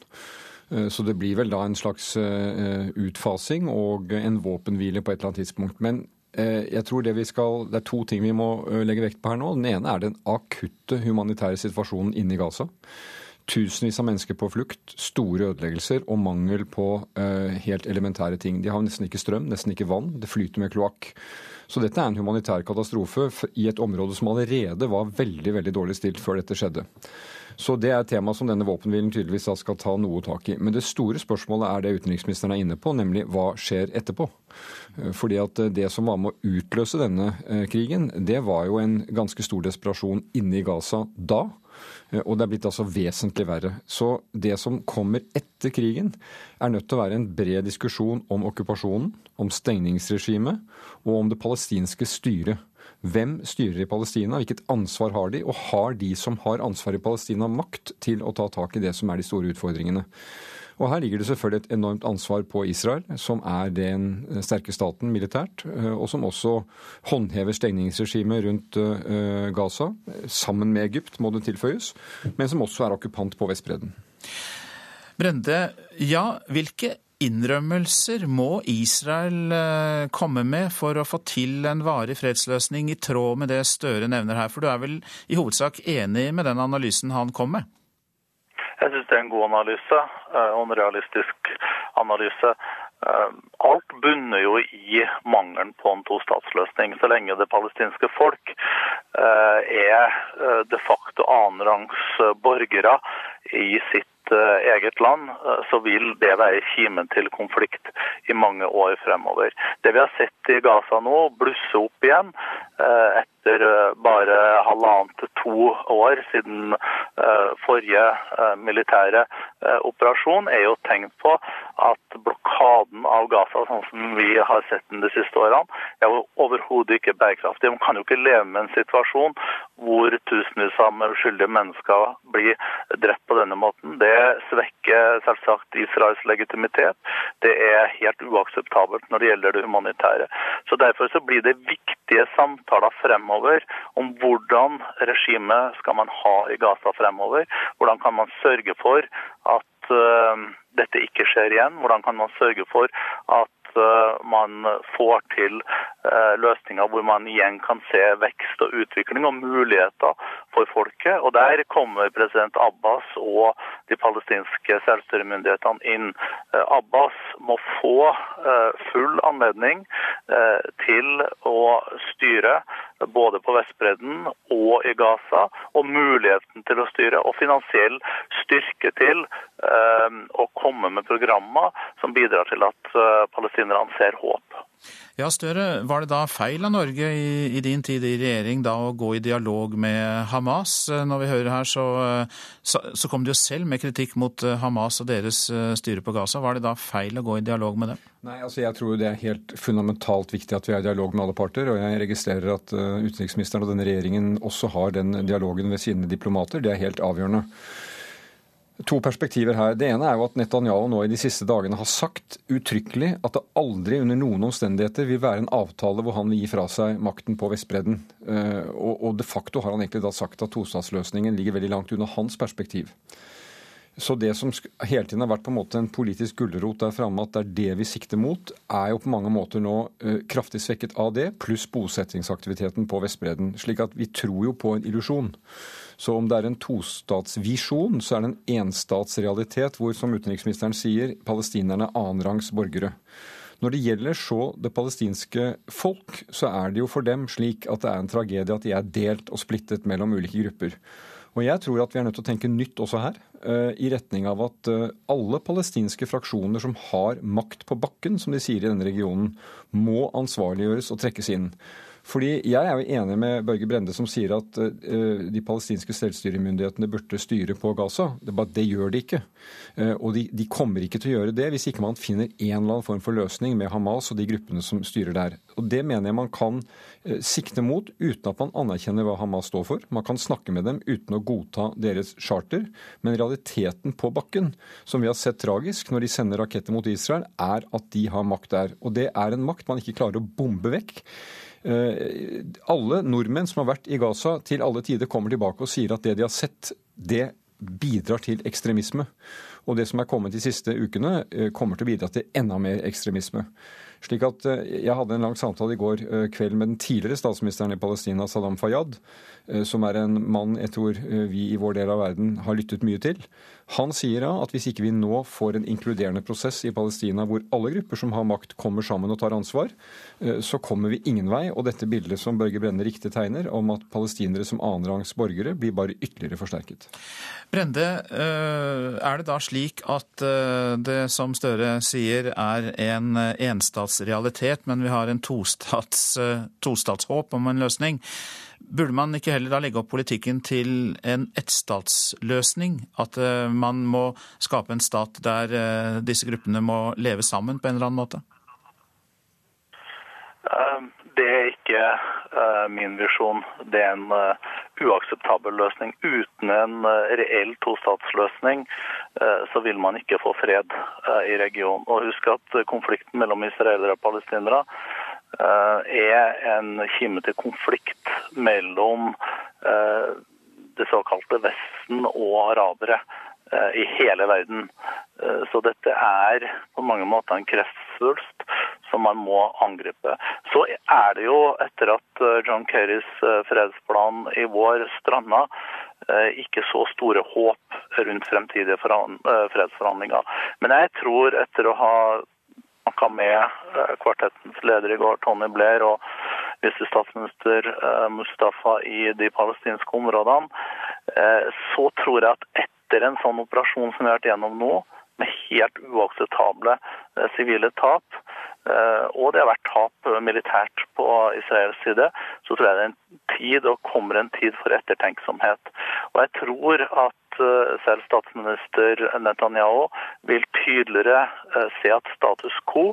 Speaker 36: Eh, så det blir vel da en slags eh, utfasing og en våpenhvile på et eller annet tidspunkt. Men jeg tror det, skal, det er to ting vi må eh, legge vekt på her nå. Den ene er den akutte humanitære situasjonen inne i Gaza. Tusenvis av mennesker på flukt, store ødeleggelser og mangel på uh, helt elementære ting. De har nesten ikke strøm, nesten ikke vann, det flyter med kloakk. Så dette er en humanitær katastrofe i et område som allerede var veldig veldig dårlig stilt før dette skjedde. Så det er et tema som denne våpenhvilen tydeligvis skal ta noe tak i. Men det store spørsmålet er det utenriksministeren er inne på, nemlig hva skjer etterpå? Eh, fordi at eh, Det som var med å utløse denne eh, krigen, det var jo en ganske stor desperasjon inne i Gaza da. Og det er blitt altså vesentlig verre. Så det som kommer etter krigen, er nødt til å være en bred diskusjon om okkupasjonen, om stengningsregimet og om det palestinske styret. Hvem styrer i Palestina, hvilket ansvar har de, og har de som har ansvar i Palestina makt til å ta tak i det som er de store utfordringene? Og her ligger det selvfølgelig et enormt ansvar på Israel, som er den sterke staten militært, og som også håndhever stengningsregimet rundt Gaza, sammen med Egypt, må det tilføyes, men som også er okkupant på Vestbredden.
Speaker 2: Brende, ja, hvilke innrømmelser må Israel eh, komme med for å få til en varig fredsløsning i tråd med det Støre nevner her? For du er vel i hovedsak enig med den analysen han kom med?
Speaker 35: Jeg syns det er en god analyse, eh, og en realistisk analyse. Eh, alt bunner jo i mangelen på en tostatsløsning. Så lenge det palestinske folk er de facto annenrangs borgere i sitt Eh, eget land, eh, så vil det være kimen til konflikt i mange år fremover. Det vi har sett i Gaza nå, blusse opp igjen eh, etter bare halvannet til to år siden forrige militære operasjon, er jo tegn på at blokaden av Gaza, sånn som vi har sett den de siste årene, er overhodet ikke bærekraftig. Man kan jo ikke leve med en situasjon hvor tusenvis av uskyldige mennesker blir drept på denne måten. Det svekker selvsagt Israels legitimitet. Det er helt uakseptabelt når det gjelder det humanitære. Så Derfor så blir det viktige samtaler fremover om hvordan regimet skal man ha i Gaza fremover. Hvordan kan man sørge for at uh, dette ikke skjer igjen? Hvordan kan man sørge for at Eh, man får til eh, løsninger hvor man igjen kan se vekst og utvikling og muligheter for folket. Og Der kommer president Abbas og de palestinske selvstyremyndighetene inn. Eh, Abbas må få full anledning til å styre både på Vestbredden og i Gaza, og muligheten til å styre og finansiell styrke til eh, å komme med programmer som bidrar til at eh, han ser håp.
Speaker 2: Ja, Støre, Var det da feil av Norge i, i, din tid i regjering da å gå i dialog med Hamas? Når vi hører her, så, så, så kom de jo selv med kritikk mot eh, Hamas og deres eh, styre på Gaza. Var det da feil å gå i dialog med dem?
Speaker 36: Nei, altså Jeg tror det er helt fundamentalt viktig at vi er i dialog med alle parter. Og jeg registrerer at utenriksministeren og denne regjeringen også har den dialogen ved sine diplomater. Det er helt avgjørende. To perspektiver her. Det ene er jo at Netanyahu nå i de siste dagene har sagt uttrykkelig at det aldri under noen omstendigheter vil være en avtale hvor han vil gi fra seg makten på Vestbredden. Uh, og, de facto har han egentlig da sagt at tostatsløsningen ligger veldig langt under hans perspektiv. Så det som hele tiden har vært på en måte en politisk gulrot der framme, at det er det vi sikter mot, er jo på mange måter nå uh, kraftig svekket av det, pluss bosettingsaktiviteten på Vestbredden. Slik at vi tror jo på en illusjon. Så om det er en tostatsvisjon, så er det en enstatsrealitet hvor, som utenriksministeren sier, palestinerne er annenrangs borgere. Når det gjelder så det palestinske folk, så er det jo for dem slik at det er en tragedie at de er delt og splittet mellom ulike grupper. Og jeg tror at vi er nødt til å tenke nytt også her, eh, i retning av at eh, alle palestinske fraksjoner som har makt på bakken, som de sier i denne regionen, må ansvarliggjøres og trekkes inn. Fordi Jeg er jo enig med Børge Brende som sier at uh, de palestinske selvstyremyndighetene burde styre på Gaza. Det, bare, det gjør de ikke. Uh, og de, de, kommer ikke til å gjøre det hvis ikke man finner en eller annen form for løsning med Hamas og de gruppene som styrer der. Og Det mener jeg man kan uh, sikte mot uten at man anerkjenner hva Hamas står for. Man kan snakke med dem uten å godta deres charter. Men realiteten på bakken, som vi har sett tragisk når de sender raketter mot Israel, er at de har makt der. Og det er en makt man ikke klarer å bombe vekk. Eh, alle nordmenn som har vært i Gaza til alle tider, kommer tilbake og sier at det de har sett, det bidrar til ekstremisme. Og det som er kommet de siste ukene, eh, kommer til å bidra til enda mer ekstremisme. Slik at eh, Jeg hadde en lang samtale i går kveld med den tidligere statsministeren i Palestina, Saddam Fayyad, som er en mann jeg tror vi i vår del av verden har lyttet mye til. Han sier da at hvis ikke vi nå får en inkluderende prosess i Palestina hvor alle grupper som har makt, kommer sammen og tar ansvar, eh, så kommer vi ingen vei. Og dette bildet som Børge Brende riktig tegner, om at palestinere som annenrangs borgere blir bare ytterligere forsterket.
Speaker 2: Brende, eh, er det da slik at eh, det som Støre sier er en enstatsrealitet, men vi har en tostats, tostatshåp om en løsning? Burde man ikke heller da legge opp politikken til en ettstatsløsning? At eh, man må skape en stat der eh, disse gruppene må leve sammen på en eller annen måte?
Speaker 35: Eh, det er ikke min visjon. Det er en uakseptabel løsning. Uten en reell tostatsløsning så vil man ikke få fred i regionen. Og husk at konflikten mellom israelere og palestinere er en kime til konflikt mellom det såkalte Vesten og arabere i hele verden. Så dette er på mange måter en kreftsvulst som man må angripe. Så er det jo, etter at eh, John Kerrys eh, fredsplan i vår stranda, eh, ikke så store håp rundt fremtidige fredsforhandlinger. Men jeg tror, etter å ha snakka med kvartettens leder i går, Tony Blair, og visestatsminister Mustafa i de palestinske områdene, så tror jeg at etter en sånn operasjon som vi har vært gjennom nå, med helt uakseptable sivile tap, Eh, og det har vært tap militært på Israels side, så tror jeg det er en tid og kommer en tid for ettertenksomhet. Og jeg tror at eh, selv statsminister Netanyahu vil tydeligere eh, se at status quo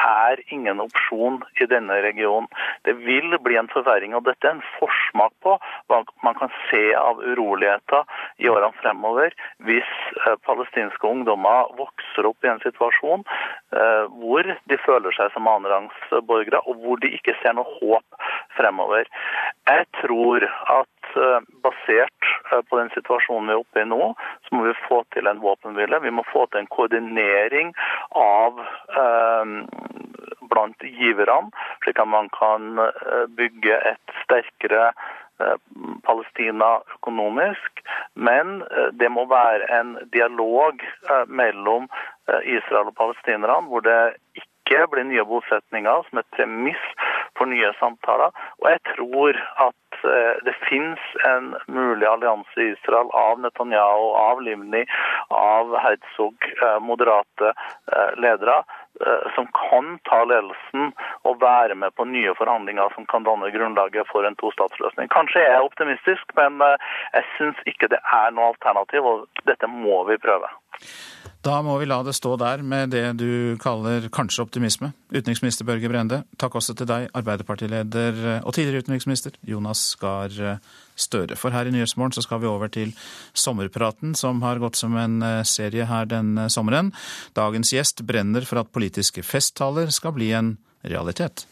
Speaker 35: er ingen opsjon i denne regionen. Det vil bli en forverring, og dette er en forsmak på hva man kan se av uroligheter i årene fremover hvis eh, palestinske ungdommer vokser opp i en situasjon eh, hvor de føler seg som annenrangsborgere, og hvor de ikke ser noe håp fremover. Jeg tror at basert på den situasjonen vi er oppe i nå, så må vi få til en våpenhvile. Vi må få til en koordinering av blant giverne, slik at man kan eh, bygge et sterkere eh, Palestina økonomisk, men eh, det må være en dialog mellom Israel og palestinerne, hvor det ikke blir nye bosetninger som et premiss for nye samtaler. Og jeg tror at det finnes en mulig allianse i Israel av Netanyahu, av Limni, av Herzog, moderate ledere, Eh, som kan ta ledelsen og være med på nye forhandlinger som kan danne grunnlaget for en tostatsløsning. Kanskje jeg er optimistisk, men eh, jeg syns ikke det er noe alternativ, og dette må vi prøve.
Speaker 2: Da må vi la det stå der med det du kaller kanskje optimisme. Utenriksminister Børge Brende, takk også til deg, Arbeiderpartileder og tidligere utenriksminister Jonas Gahr Støre. For her i Nyhetsmorgen så skal vi over til sommerpraten, som har gått som en eh, serie her den sommeren. Dagens gjest brenner for at politiske festtaler skal bli en realitet.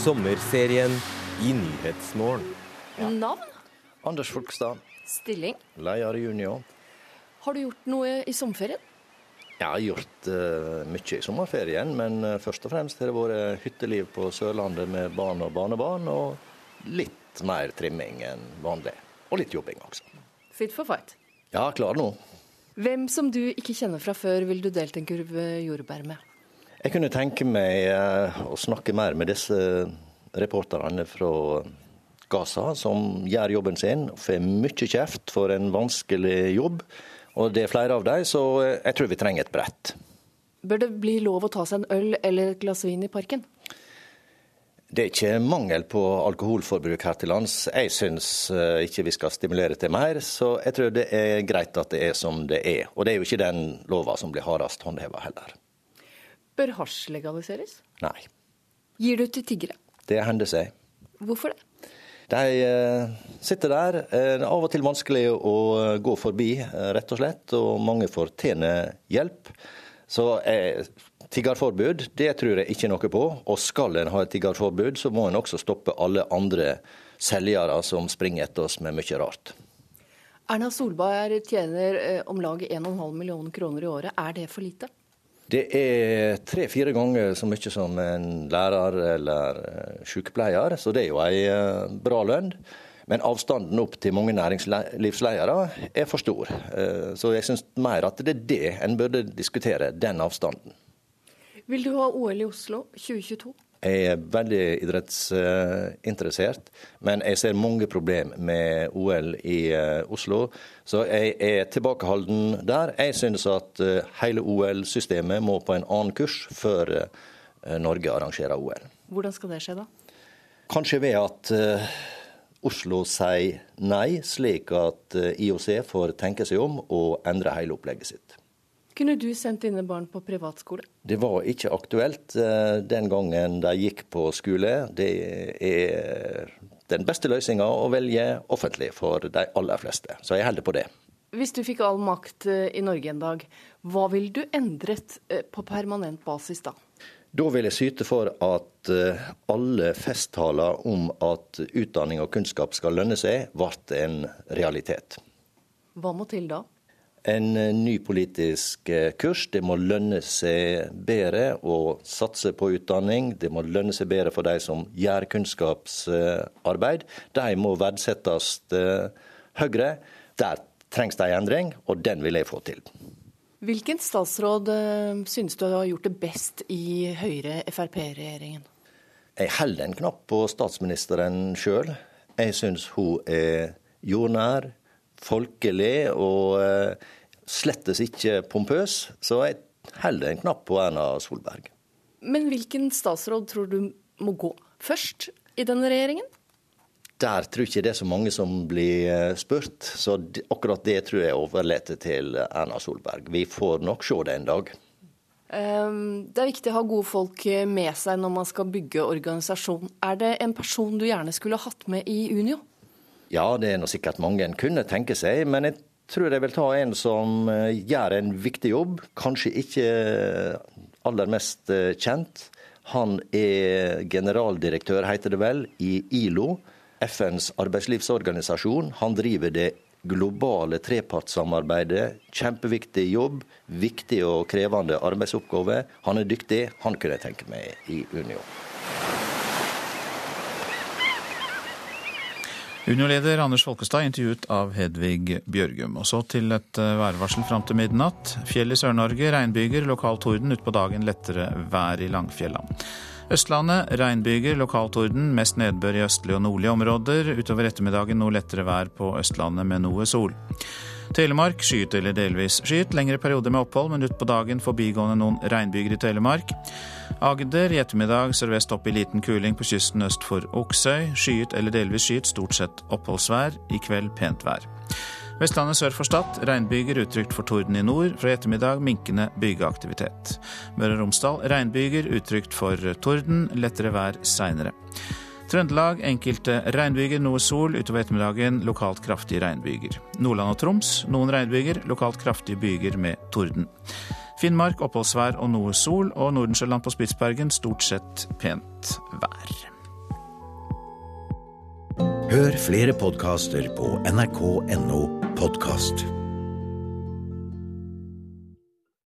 Speaker 37: Sommerserien i Nyhetsmorgen.
Speaker 38: Navn?
Speaker 39: Anders Folkstad.
Speaker 38: Stilling?
Speaker 39: Leder Junior.
Speaker 38: Har du gjort noe i sommerferien?
Speaker 39: Jeg har gjort uh, mye i sommerferien, men uh, først og fremst har det vært hytteliv på Sørlandet med barn og barnebarn, og litt mer trimming enn vanlig. Og litt jobbing også.
Speaker 38: Fit for fight?
Speaker 39: Ja, klar nå.
Speaker 38: Hvem som du ikke kjenner fra før, vil du delt en kurv jordbær med?
Speaker 39: Jeg kunne tenke meg uh, å snakke mer med disse reporterne fra Gaza, som gjør jobben sin. Får mye kjeft for en vanskelig jobb. Og det er flere av dem, så jeg tror vi trenger et brett.
Speaker 38: Bør det bli lov å ta seg en øl eller et glass vin i parken?
Speaker 39: Det er ikke mangel på alkoholforbruk her til lands. Jeg syns eh, ikke vi skal stimulere til mer, så jeg tror det er greit at det er som det er. Og det er jo ikke den lova som blir hardest håndheva heller.
Speaker 38: Bør hasj legaliseres?
Speaker 39: Nei.
Speaker 38: Gir du til tiggere?
Speaker 39: Det hender seg.
Speaker 38: Hvorfor det?
Speaker 39: De eh, sitter der. Det er av og til vanskelig å eh, gå forbi, rett og slett. Og mange fortjener hjelp. Så tiggerforbud, det tror jeg ikke noe på. Og skal en ha et tiggerforbud, så må en også stoppe alle andre selgere som springer etter oss med mye rart.
Speaker 38: Erna Solberg tjener om lag 1,5 millioner kroner i året. Er det for lite?
Speaker 39: Det er tre-fire ganger så mye som en lærer eller eh, sykepleier, så det er jo ei eh, bra lønn. Men avstanden opp til mange næringslivsledere er for stor. Eh, så jeg syns mer at det er det en burde diskutere, den avstanden.
Speaker 38: Vil du ha OL i Oslo 2022?
Speaker 39: Jeg er veldig idrettsinteressert, men jeg ser mange problemer med OL i eh, Oslo. Så jeg er tilbakeholden der. Jeg synes at eh, hele OL-systemet må på en annen kurs før eh, Norge arrangerer OL.
Speaker 38: Hvordan skal det skje, da?
Speaker 39: Kanskje ved at Oslo sier nei, slik at IOC får tenke seg om og endre hele opplegget sitt.
Speaker 38: Kunne du sendt dine barn på privatskole?
Speaker 39: Det var ikke aktuelt eh, den gangen de gikk på skole. Det er den beste løsninga å velge offentlig for de aller fleste. Så jeg holder på det.
Speaker 38: Hvis du fikk all makt eh, i Norge en dag, hva ville du endret eh, på permanent basis da?
Speaker 39: Da vil jeg syte for at alle festtaler om at utdanning og kunnskap skal lønne seg, ble en realitet.
Speaker 38: Hva må til da?
Speaker 39: En eh, ny politisk eh, kurs. Det må lønne seg bedre å satse på utdanning. Det må lønne seg bedre for de som gjør kunnskapsarbeid. De må verdsettes eh, høyere. Der trengs det en endring, og den vil jeg få til.
Speaker 38: Hvilken statsråd synes du har gjort det best i Høyre-Frp-regjeringen?
Speaker 39: Jeg holder en knapp på statsministeren sjøl. Jeg syns hun er jordnær, folkelig og eh, slettes ikke pompøs. Så jeg heller en knapp på Erna Solberg.
Speaker 38: Men hvilken statsråd tror du må gå først i denne regjeringen?
Speaker 39: Der tror jeg ikke det er så mange som blir eh, spurt, så akkurat det tror jeg overlater til Erna Solberg. Vi får nok se det en dag.
Speaker 38: Ehm, det er viktig å ha gode folk med seg når man skal bygge organisasjon. Er det en person du gjerne skulle hatt med i Unio?
Speaker 39: Ja, det er nå sikkert mange en kunne tenke seg, men jeg tror jeg vil ta en som eh, gjør en viktig jobb. Kanskje ikke aller mest eh, kjent. Han er generaldirektør, heter det vel, i ILO, FNs arbeidslivsorganisasjon. Han driver det globale trepartssamarbeidet. Kjempeviktig jobb, viktig og krevende arbeidsoppgave. Han er dyktig, han kunne jeg tenke meg i Unio.
Speaker 2: Unio-leder Anders Folkestad intervjuet av Hedvig Bjørgum. Og så til et eh, værvarsel fram til midnatt. Fjell i Sør-Norge, regnbyger, lokal torden. Utpå dagen lettere vær i Langfjella. Østlandet regnbyger, lokal torden. Mest nedbør i østlige og nordlige områder. Utover ettermiddagen noe lettere vær på Østlandet med noe sol. Telemark skyet eller delvis skyet. Lengre perioder med opphold, men utpå dagen forbigående noen regnbyger i Telemark. Agder i ettermiddag sørvest opp i liten kuling på kysten øst for Oksøy. Skyet eller delvis skyet, stort sett oppholdsvær. I kveld pent vær. Vestlandet sør for Stad regnbyger utrygt for torden i nord. Fra i ettermiddag minkende bygeaktivitet. Møre og Romsdal regnbyger utrygt for torden. Lettere vær seinere. Trøndelag enkelte regnbyger, noe sol. Utover ettermiddagen lokalt kraftige regnbyger. Nordland og Troms noen regnbyger, lokalt kraftige byger med torden. Finnmark oppholdsvær og noe sol, og Nordensjøland på Spitsbergen stort sett pent vær.
Speaker 40: Hør flere podkaster på nrk.no podkast.